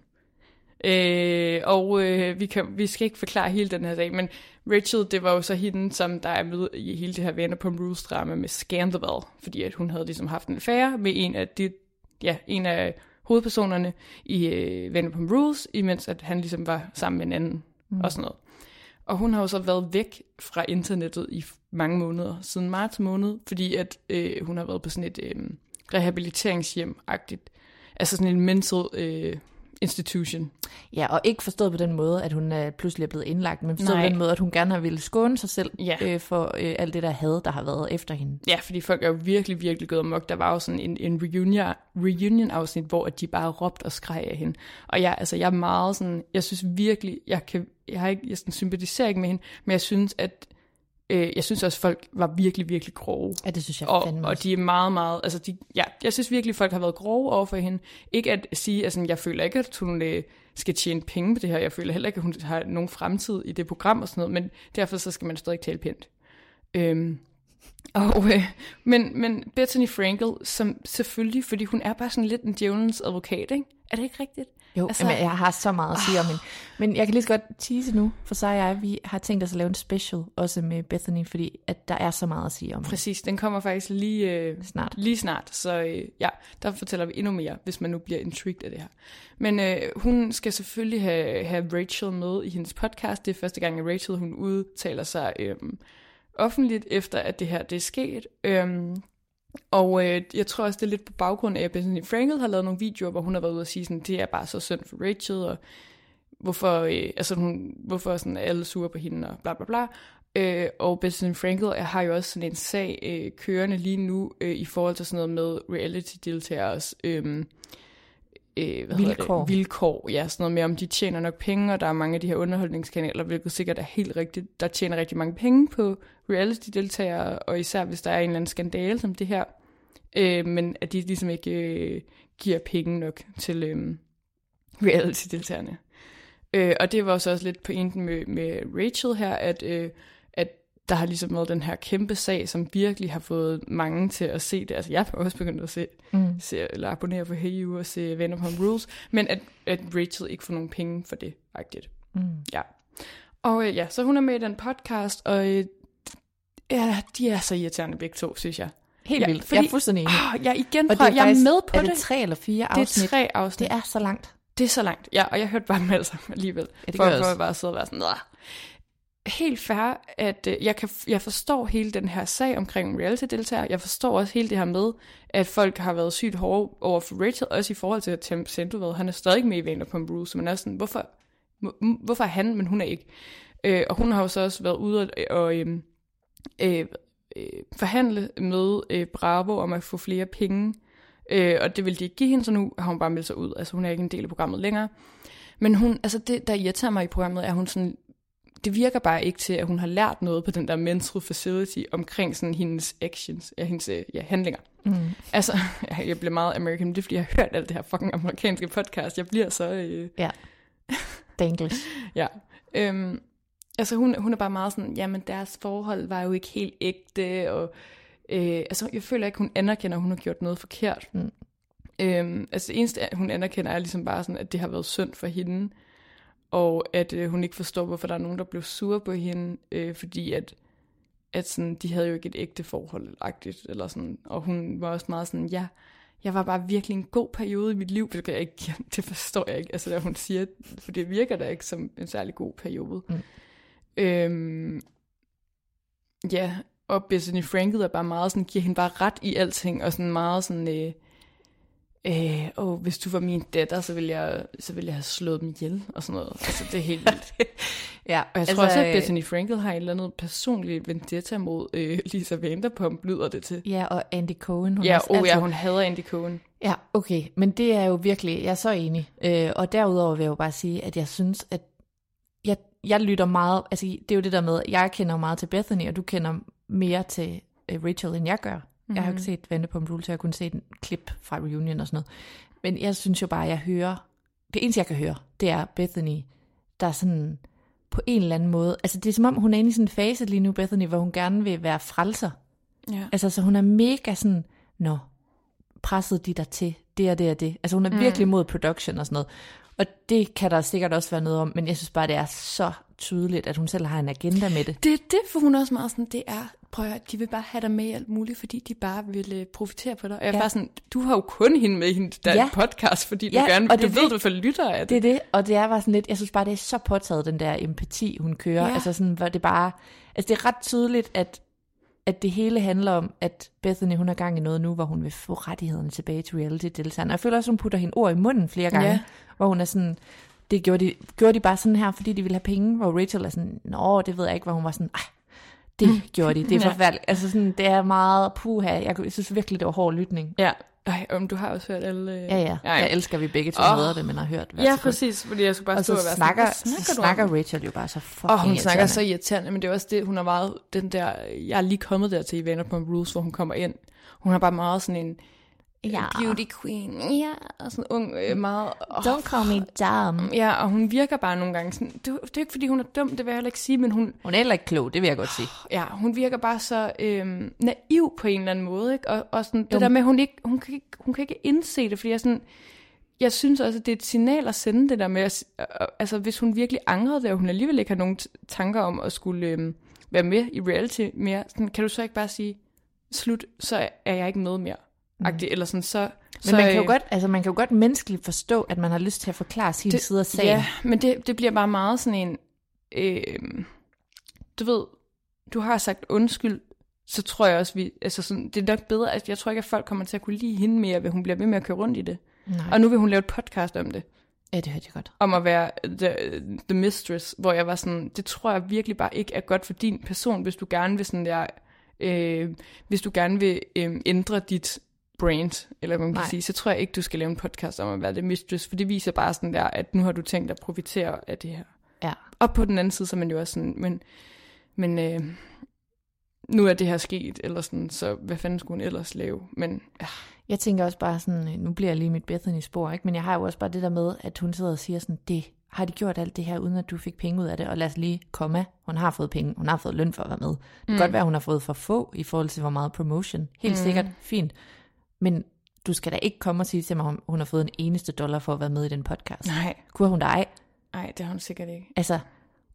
Øh, og øh, vi, kan, vi skal ikke forklare hele den her dag, men Rachel, det var jo så hende, som der er med i hele det her Vanderpump Rules drama med Scandal, fordi at hun havde ligesom haft en affære med en af de, ja, en af hovedpersonerne i øh, Vanderpump Rules, imens at han ligesom var sammen med en anden mm. og sådan noget. Og hun har jo så været væk fra internettet i mange måneder, siden marts måned, fordi at øh, hun har været på sådan et øh, rehabiliteringshjem-agtigt, altså sådan en mental øh, institution. Ja, og ikke forstået på den måde, at hun er pludselig er blevet indlagt, men forstået Nej. på den måde, at hun gerne har ville skåne sig selv Ja. øh, for øh, alt det der had, der har været efter hende. Ja, fordi folk er jo virkelig, virkelig gået amok. Der var jo sådan en, en reunion, reunion-afsnit, hvor at de bare råbte og skreg af hende. Og jeg, altså, jeg er meget sådan, jeg synes virkelig, jeg kan, jeg har ikke, jeg sådan, sympatiserer ikke med hende, men jeg synes, at øh, jeg synes også, at folk var virkelig, virkelig grove. Ja, det synes jeg Og, fandme og de er meget, meget, altså de, ja, jeg synes virkelig, folk har været grove over for hende. Ikke at sige, altså jeg føler ikke, at hun øh, skal tjene penge på det her. Jeg føler heller ikke, at hun har nogen fremtid i det program og sådan noget, men derfor så skal man stadig tale pænt. Øhm, og, øh, men, men Bethany Frankel, som selvfølgelig, fordi hun er bare sådan lidt en djævelens advokat, ikke? Er det ikke rigtigt? Jo, altså- jamen, jeg har så meget at sige om hende. Men jeg kan lige så godt tease nu, for så og jeg, vi har tænkt os at lave en special, også med Bethany, fordi at der er så meget at sige om hende. Præcis, den kommer faktisk lige, øh, Snart. lige snart, så øh, ja, der fortæller vi endnu mere, hvis man nu bliver intrigued af det her. Men øh, hun skal selvfølgelig have, have Rachel med i hendes podcast. Det er første gang, at Rachel hun udtaler sig øh, offentligt, efter at det her det er sket. Øhm, og øh, jeg tror også, det er lidt på baggrund af, at Bethany Frankel har lavet nogle videoer, hvor hun har været ude og sige, sådan, det er bare så synd for Rachel, og hvorfor, øh, altså hun, hvorfor sådan, er alle sure på hende, og bla bla bla. Øh, og Bethany Frankel har jo også sådan en sag øh, kørende lige nu, øh, i forhold til sådan noget med reality-deltagers øh, øh, hvad Vilkår. Det? vilkår. Ja, sådan noget med, om de tjener nok penge, og der er mange af de her underholdningskanaler, hvilket sikkert er helt rigtigt, der tjener rigtig mange penge på reality-deltagere, og især hvis der er en eller anden skandale som det her, øh, men at de ligesom ikke øh, giver penge nok til øh, reality-deltagerne. Øh, og det var så også lidt pointen med, med Rachel her, at, øh, at der har ligesom været den her kæmpe sag, som virkelig har fået mange til at se det. Altså jeg har også begyndt at se, mm. se eller abonnere på Hey You og se Vanderpump Rules, men at, at Rachel ikke får nogen penge for det, faktisk. Mm. Ja. Og øh, ja, så hun er med i den podcast, og øh, ja, de er så irriterende begge to, synes jeg. Helt Ja, vildt. fordi- jeg er fuldstændig enig. Oh, jeg igen, Og prøv, det er jeg er faktisk- med på er det. det tre eller fire Det er afsnit? tre afsnit. Det er så langt. Det er så langt. Ja, og jeg hørte bare dem alle sammen alligevel. Ja, det for, for at bare sidde og være sådan, Nå. Helt fair, at øh, jeg, kan, jeg forstår hele den her sag omkring reality-deltagere. Jeg forstår også hele det her med, at folk har været sygt hårde over for Rachel, også i forhold til at Tim Sandoval, han er stadig med i Vanderpump Rules, så man er sådan, hvorfor, hvorfor er han, men hun er ikke. Øh, og hun har jo så også været ude og, og øh, øh, forhandle med øh, Bravo om at få flere penge, øh, og det vil de ikke give hende, så nu har hun bare meldt sig ud. Altså hun er ikke en del af programmet længere. Men hun, altså det, der irriterer mig i programmet, er, at hun sådan, det virker bare ikke til, at hun har lært noget på den der mental facility omkring sådan hendes actions, ja, hendes øh, ja, handlinger. Mm. Altså, jeg- bliver meget American, det er fordi, jeg har hørt alt det her fucking amerikanske podcast. Jeg bliver så... Øh, Ja. Danglish. Ja. Øhm, altså hun, hun er bare meget sådan, jamen deres forhold var jo ikke helt ægte, og øh, altså jeg føler ikke, hun anerkender, at hun har gjort noget forkert. Mm. Øhm, altså det eneste, hun anerkender, er ligesom bare sådan, at det har været synd for hende. Og at øh, hun ikke forstår, hvorfor der er nogen, der blev sure på hende, øh, fordi at, at sådan, de havde jo ikke et ægte forhold, agtigt, eller sådan, og hun var også meget sådan, ja, jeg var bare virkelig en god periode i mit liv, hvilket jeg ikke, det forstår jeg ikke, altså da hun siger, for det virker da ikke som en særlig god periode. Mm. Øhm, ja, og Bethany Frankel er bare meget sådan, giver hende bare ret i alting, og sådan meget sådan, øh, øh, oh, hvis du var min datter, så ville jeg, så ville jeg have slået dem ihjel, og sådan noget. Altså, det er helt vildt. ja, og jeg altså, tror også, at Bethany Frankel har et eller andet personligt vendetta mod øh, Lisa Vanderpump, lyder det til. Ja, og Andy Cohen. Hun ja, også, oh, altså, ja, hun hader Andy Cohen. Ja, okay, men det er jo virkelig, jeg er så enig. Øh, og derudover vil jeg jo bare sige, at jeg synes, at jeg, jeg lytter meget, altså det er jo det der med, jeg kender meget til Bethany, og du kender mere til øh, Rachel, end jeg gør. Mm-hmm. Jeg har jo ikke mhm. set Vanderpump Rules, så jeg har kun set en klip fra reunion og sådan noget. Men jeg synes jo bare, at jeg hører, det eneste jeg kan høre, det er Bethany, der er sådan på en eller anden måde, altså det er som om, hun er inde i sådan en fase lige nu, Bethany, hvor hun gerne vil være frelser. Ja. Altså så hun er mega sådan, nå, presset de der til, det og det og det. Altså hun er mm. virkelig mod production og sådan noget. Og det kan der sikkert også være noget om, men jeg synes bare, det er så tydeligt, at hun selv har en agenda med det. Det er det, for hun er også meget sådan, det er, prøv at høre, de vil bare have dig med i alt muligt, fordi de bare vil uh, profitere på dig. Og jeg er ja. bare sådan, du har jo kun hende med i hende der ja. podcast, fordi du ja, gerne, og du det ved, det, du får lytter af det. Det er det, og det er bare sådan lidt, jeg synes bare, det er så påtaget, den der empati, hun kører. Ja. Altså sådan, hvor det bare, altså det er ret tydeligt, at at det hele handler om, at Bethany hun er gang i noget nu, hvor hun vil få rettighederne tilbage til reality-deltagerne. Og jeg føler også, hun putter hende ord i munden flere gange, ja. hvor hun er sådan, det gjorde de, gjorde de bare sådan her, fordi de ville have penge, hvor Rachel er sådan, nå, det ved jeg ikke, hvor hun var sådan, ej, det mm. gjorde de, det er forfærdeligt. Altså sådan, det er meget puha, jeg, jeg synes virkelig, det var hård lytning. Ja, ej, om du har også hørt alle... Ja, ja. ja, Jeg elsker, at vi begge to oh. det, men har hørt. Ja, præcis, fordi jeg skulle bare og stå og være snakker, sådan, snakker, snakker Rachel jo bare så fucking Og hun snakker så irriterende, men det er også det, hun har meget, den der, jeg er lige kommet der til i Vanderpump Rules, hvor hun kommer ind. Hun har bare meget sådan en, ja. beauty queen, ja, og sådan ung, øh, meget... Oh, Don't call me dumb. Ja, og hun virker bare nogle gange sådan, det, det er ikke fordi hun er dum, det vil jeg heller ikke sige, men hun... Hun er heller ikke klog, det vil jeg godt sige. Ja, hun virker bare så øhm, naiv på en eller anden måde, ikke? Og, og sådan, det jo. der med, hun, ikke, hun, kan ikke, hun kan ikke indse det, fordi jeg sådan... Jeg synes også, at det er et signal at sende det der med, at, altså hvis hun virkelig angrede det, og hun alligevel ikke har nogen tanker om at skulle øhm, være med i reality mere, sådan, kan du så ikke bare sige, slut, så er jeg ikke med mere mm. eller sådan, så... Men så, man, kan jo øh, godt, altså man kan jo godt menneskeligt forstå, at man har lyst til at forklare sin det, side af sagen. Ja, men det, det bliver bare meget sådan en... Øh, du ved, du har sagt undskyld, så tror jeg også, vi, altså sådan, det er nok bedre, at jeg tror ikke, at folk kommer til at kunne lide hende mere, hvis hun bliver ved med at køre rundt i det. Nej. Og nu vil hun lave et podcast om det. Ja, det hørte jeg godt. Om at være the, the mistress, hvor jeg var sådan, det tror jeg virkelig bare ikke er godt for din person, hvis du gerne vil sådan der, øh, hvis du gerne vil øh, ændre dit brand, eller hvad man kan Nej. sige, så tror jeg ikke, du skal lave en podcast om at være det mistress, for det viser bare sådan der, at nu har du tænkt at profitere af det her. Ja. Og på den anden side, så er man jo også sådan, men, men øh, nu er det her sket, eller sådan, så hvad fanden skulle hun ellers lave? Men, ja. Jeg tænker også bare sådan, nu bliver jeg lige mit Bethany spor, ikke? men jeg har jo også bare det der med, at hun sidder og siger sådan, det har de gjort alt det her, uden at du fik penge ud af det, og lad os lige komme, hun har fået penge, hun har fået løn for at være med. Det kan mm. godt være, hun har fået for få i forhold til, hvor meget promotion. Helt mm. sikkert, fint. Men du skal da ikke komme og sige til mig, om hun har fået en eneste dollar for at være med i den podcast. Nej. Kunne hun da ej? Nej, det har hun sikkert ikke. Altså,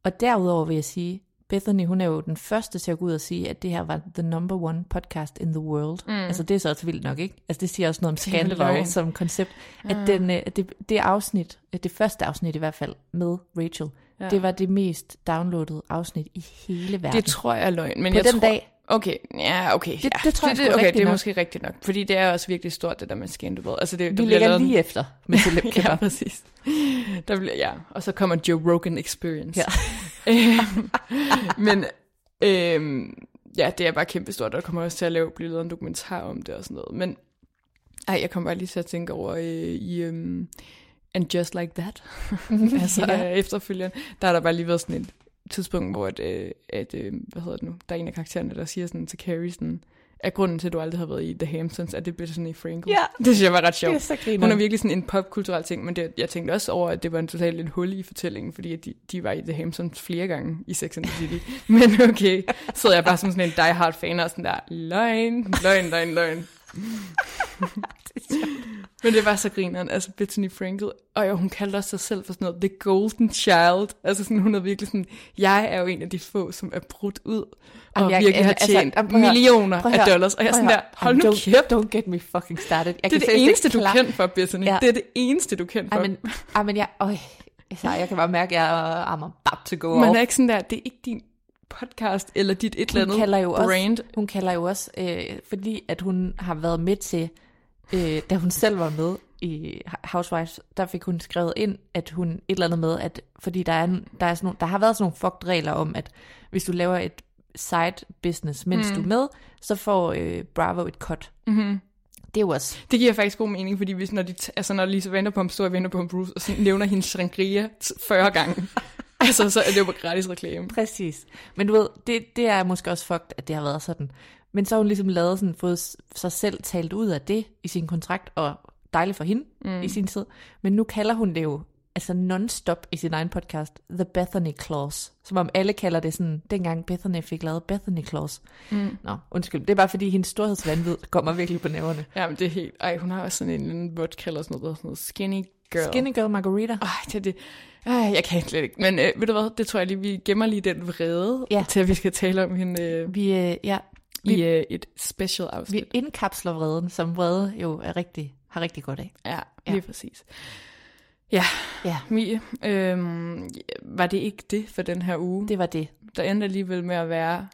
og derudover vil jeg sige, Bethany, hun er jo den første til at gå ud og sige, at det her var the number one podcast in the world. Mm. Altså det er så også vildt nok, ikke? Altså det siger også noget om Scandal som koncept. At, mm. den, at det, det afsnit, det første afsnit i hvert fald, med Rachel, ja. det var det mest downloadede afsnit i hele verden. Det tror jeg er løgn. Men På jeg den tror, dag, Okay, ja, okay. Det, ja. det tror jeg det, det, okay, det er nok. måske rigtigt nok. Fordi det er også virkelig stort, det der med Scandal. Altså det, Vi ligger lavet... lige efter med ja, præcis. Der bliver, ja, og så kommer Joe Rogan Experience. Ja. Øhm, men øhm, ja, det er bare kæmpe stort, der kommer også til at lave, blive lavet en dokumentar om det og sådan noget. Men ej, jeg kommer bare lige til at tænke over øh, i... Øh, And Just Like That, altså ja. efterfølgende, der har der bare lige været sådan et tidspunkt, hvor at, øh, at øh, hvad hedder det nu, der er en af karaktererne, der siger sådan til Carrie sådan, er grunden til, at du aldrig har været i The Hamptons, at det Brittany Frankel. Ja. Det synes jeg var ret sjovt. Det er så Hun er virkelig sådan en popkulturel ting, men det, jeg tænkte også over, at det var en totalt en hul i fortællingen, fordi at de, de var i The Hamptons flere gange i Sex and the City. men okay, så jeg bare som sådan en die-hard fan og sådan der, løgn, løgn, løgn, løgn. Men det var så grineren, altså Bethany Frankel, og jo, hun kaldte også sig selv for sådan noget, the golden child. Altså sådan, hun er virkelig sådan, jeg er jo en af de få, som er brudt ud, og Jamen, jeg- virkelig har altså, tjent jamen, prøv millioner Prøv af dollars. Og jeg er sådan der, hold nu Don't- kæft. Don't get me fucking started. Jeg Det er det eneste, du kendt for, Bethany. Ja. Det er det eneste, du kendt for. Ej, men, ej, men jeg, øj, altså, jeg kan bare mærke, at jeg er I'm about to go Man off. er ikke sådan der, det er ikke din podcast, eller dit et eller hun andet kalder jo brand. Også, hun kalder jo også, øh, fordi at hun har været med til, øh, da hun selv var med i Housewives, der fik hun skrevet ind, at hun et eller andet med, at fordi der, er, der, er sådan nogle, der har været sådan nogle fucked regler om, at hvis du laver et side business, mens mm. du er med, så får øh, Bravo et cut. Mm-hmm. Det er jo også, Det giver faktisk god mening, fordi hvis, når, de, altså, når Lisa Vanderpump står og venter på en Bruce, og så nævner hendes sangria t- 40 gange, altså, så er det jo gratis reklame. Præcis. Men du ved, det, det er måske også fucked, at det har været sådan. Men så har hun ligesom lavet sådan, fået sig selv talt ud af det i sin kontrakt, og dejligt for hende mm. i sin tid. Men nu kalder hun det jo altså non-stop i sin egen podcast, The Bethany Clause. Som om alle kalder det sådan, dengang Bethany fik lavet Bethany Clause. Mm. Nå, undskyld. Det er bare fordi, hendes storhedsvandvid kommer virkelig på næverne. Ja, men det er helt... Ej, hun har også sådan en anden vodka eller sådan noget, der er sådan noget skinny girl. Skinny Girl Margarita. Ej, det er det. Ej, jeg kan slet ikke. Men øh, ved du hvad, det tror jeg lige, vi gemmer lige den vrede, Ja. til at vi skal tale om hende øh, Vi, øh, ja, i vi, øh, et special afsnit. vi indkapsler vreden, som vrede jo er rigtig, har rigtig godt af. Ja, Ja. lige præcis. Ja, Ja, Mie, øhm, var det ikke det for den her uge? det var det. Der endte alligevel med at være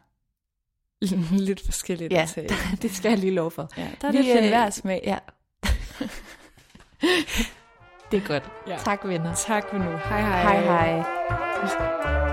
lidt forskelligt Ja, tage. det skal jeg lige love for. Ja, der er Vi, lidt øh, smag. Ja. det er godt. Ja. Tak, venner. Tak for nu. Hej hej. Hej hej.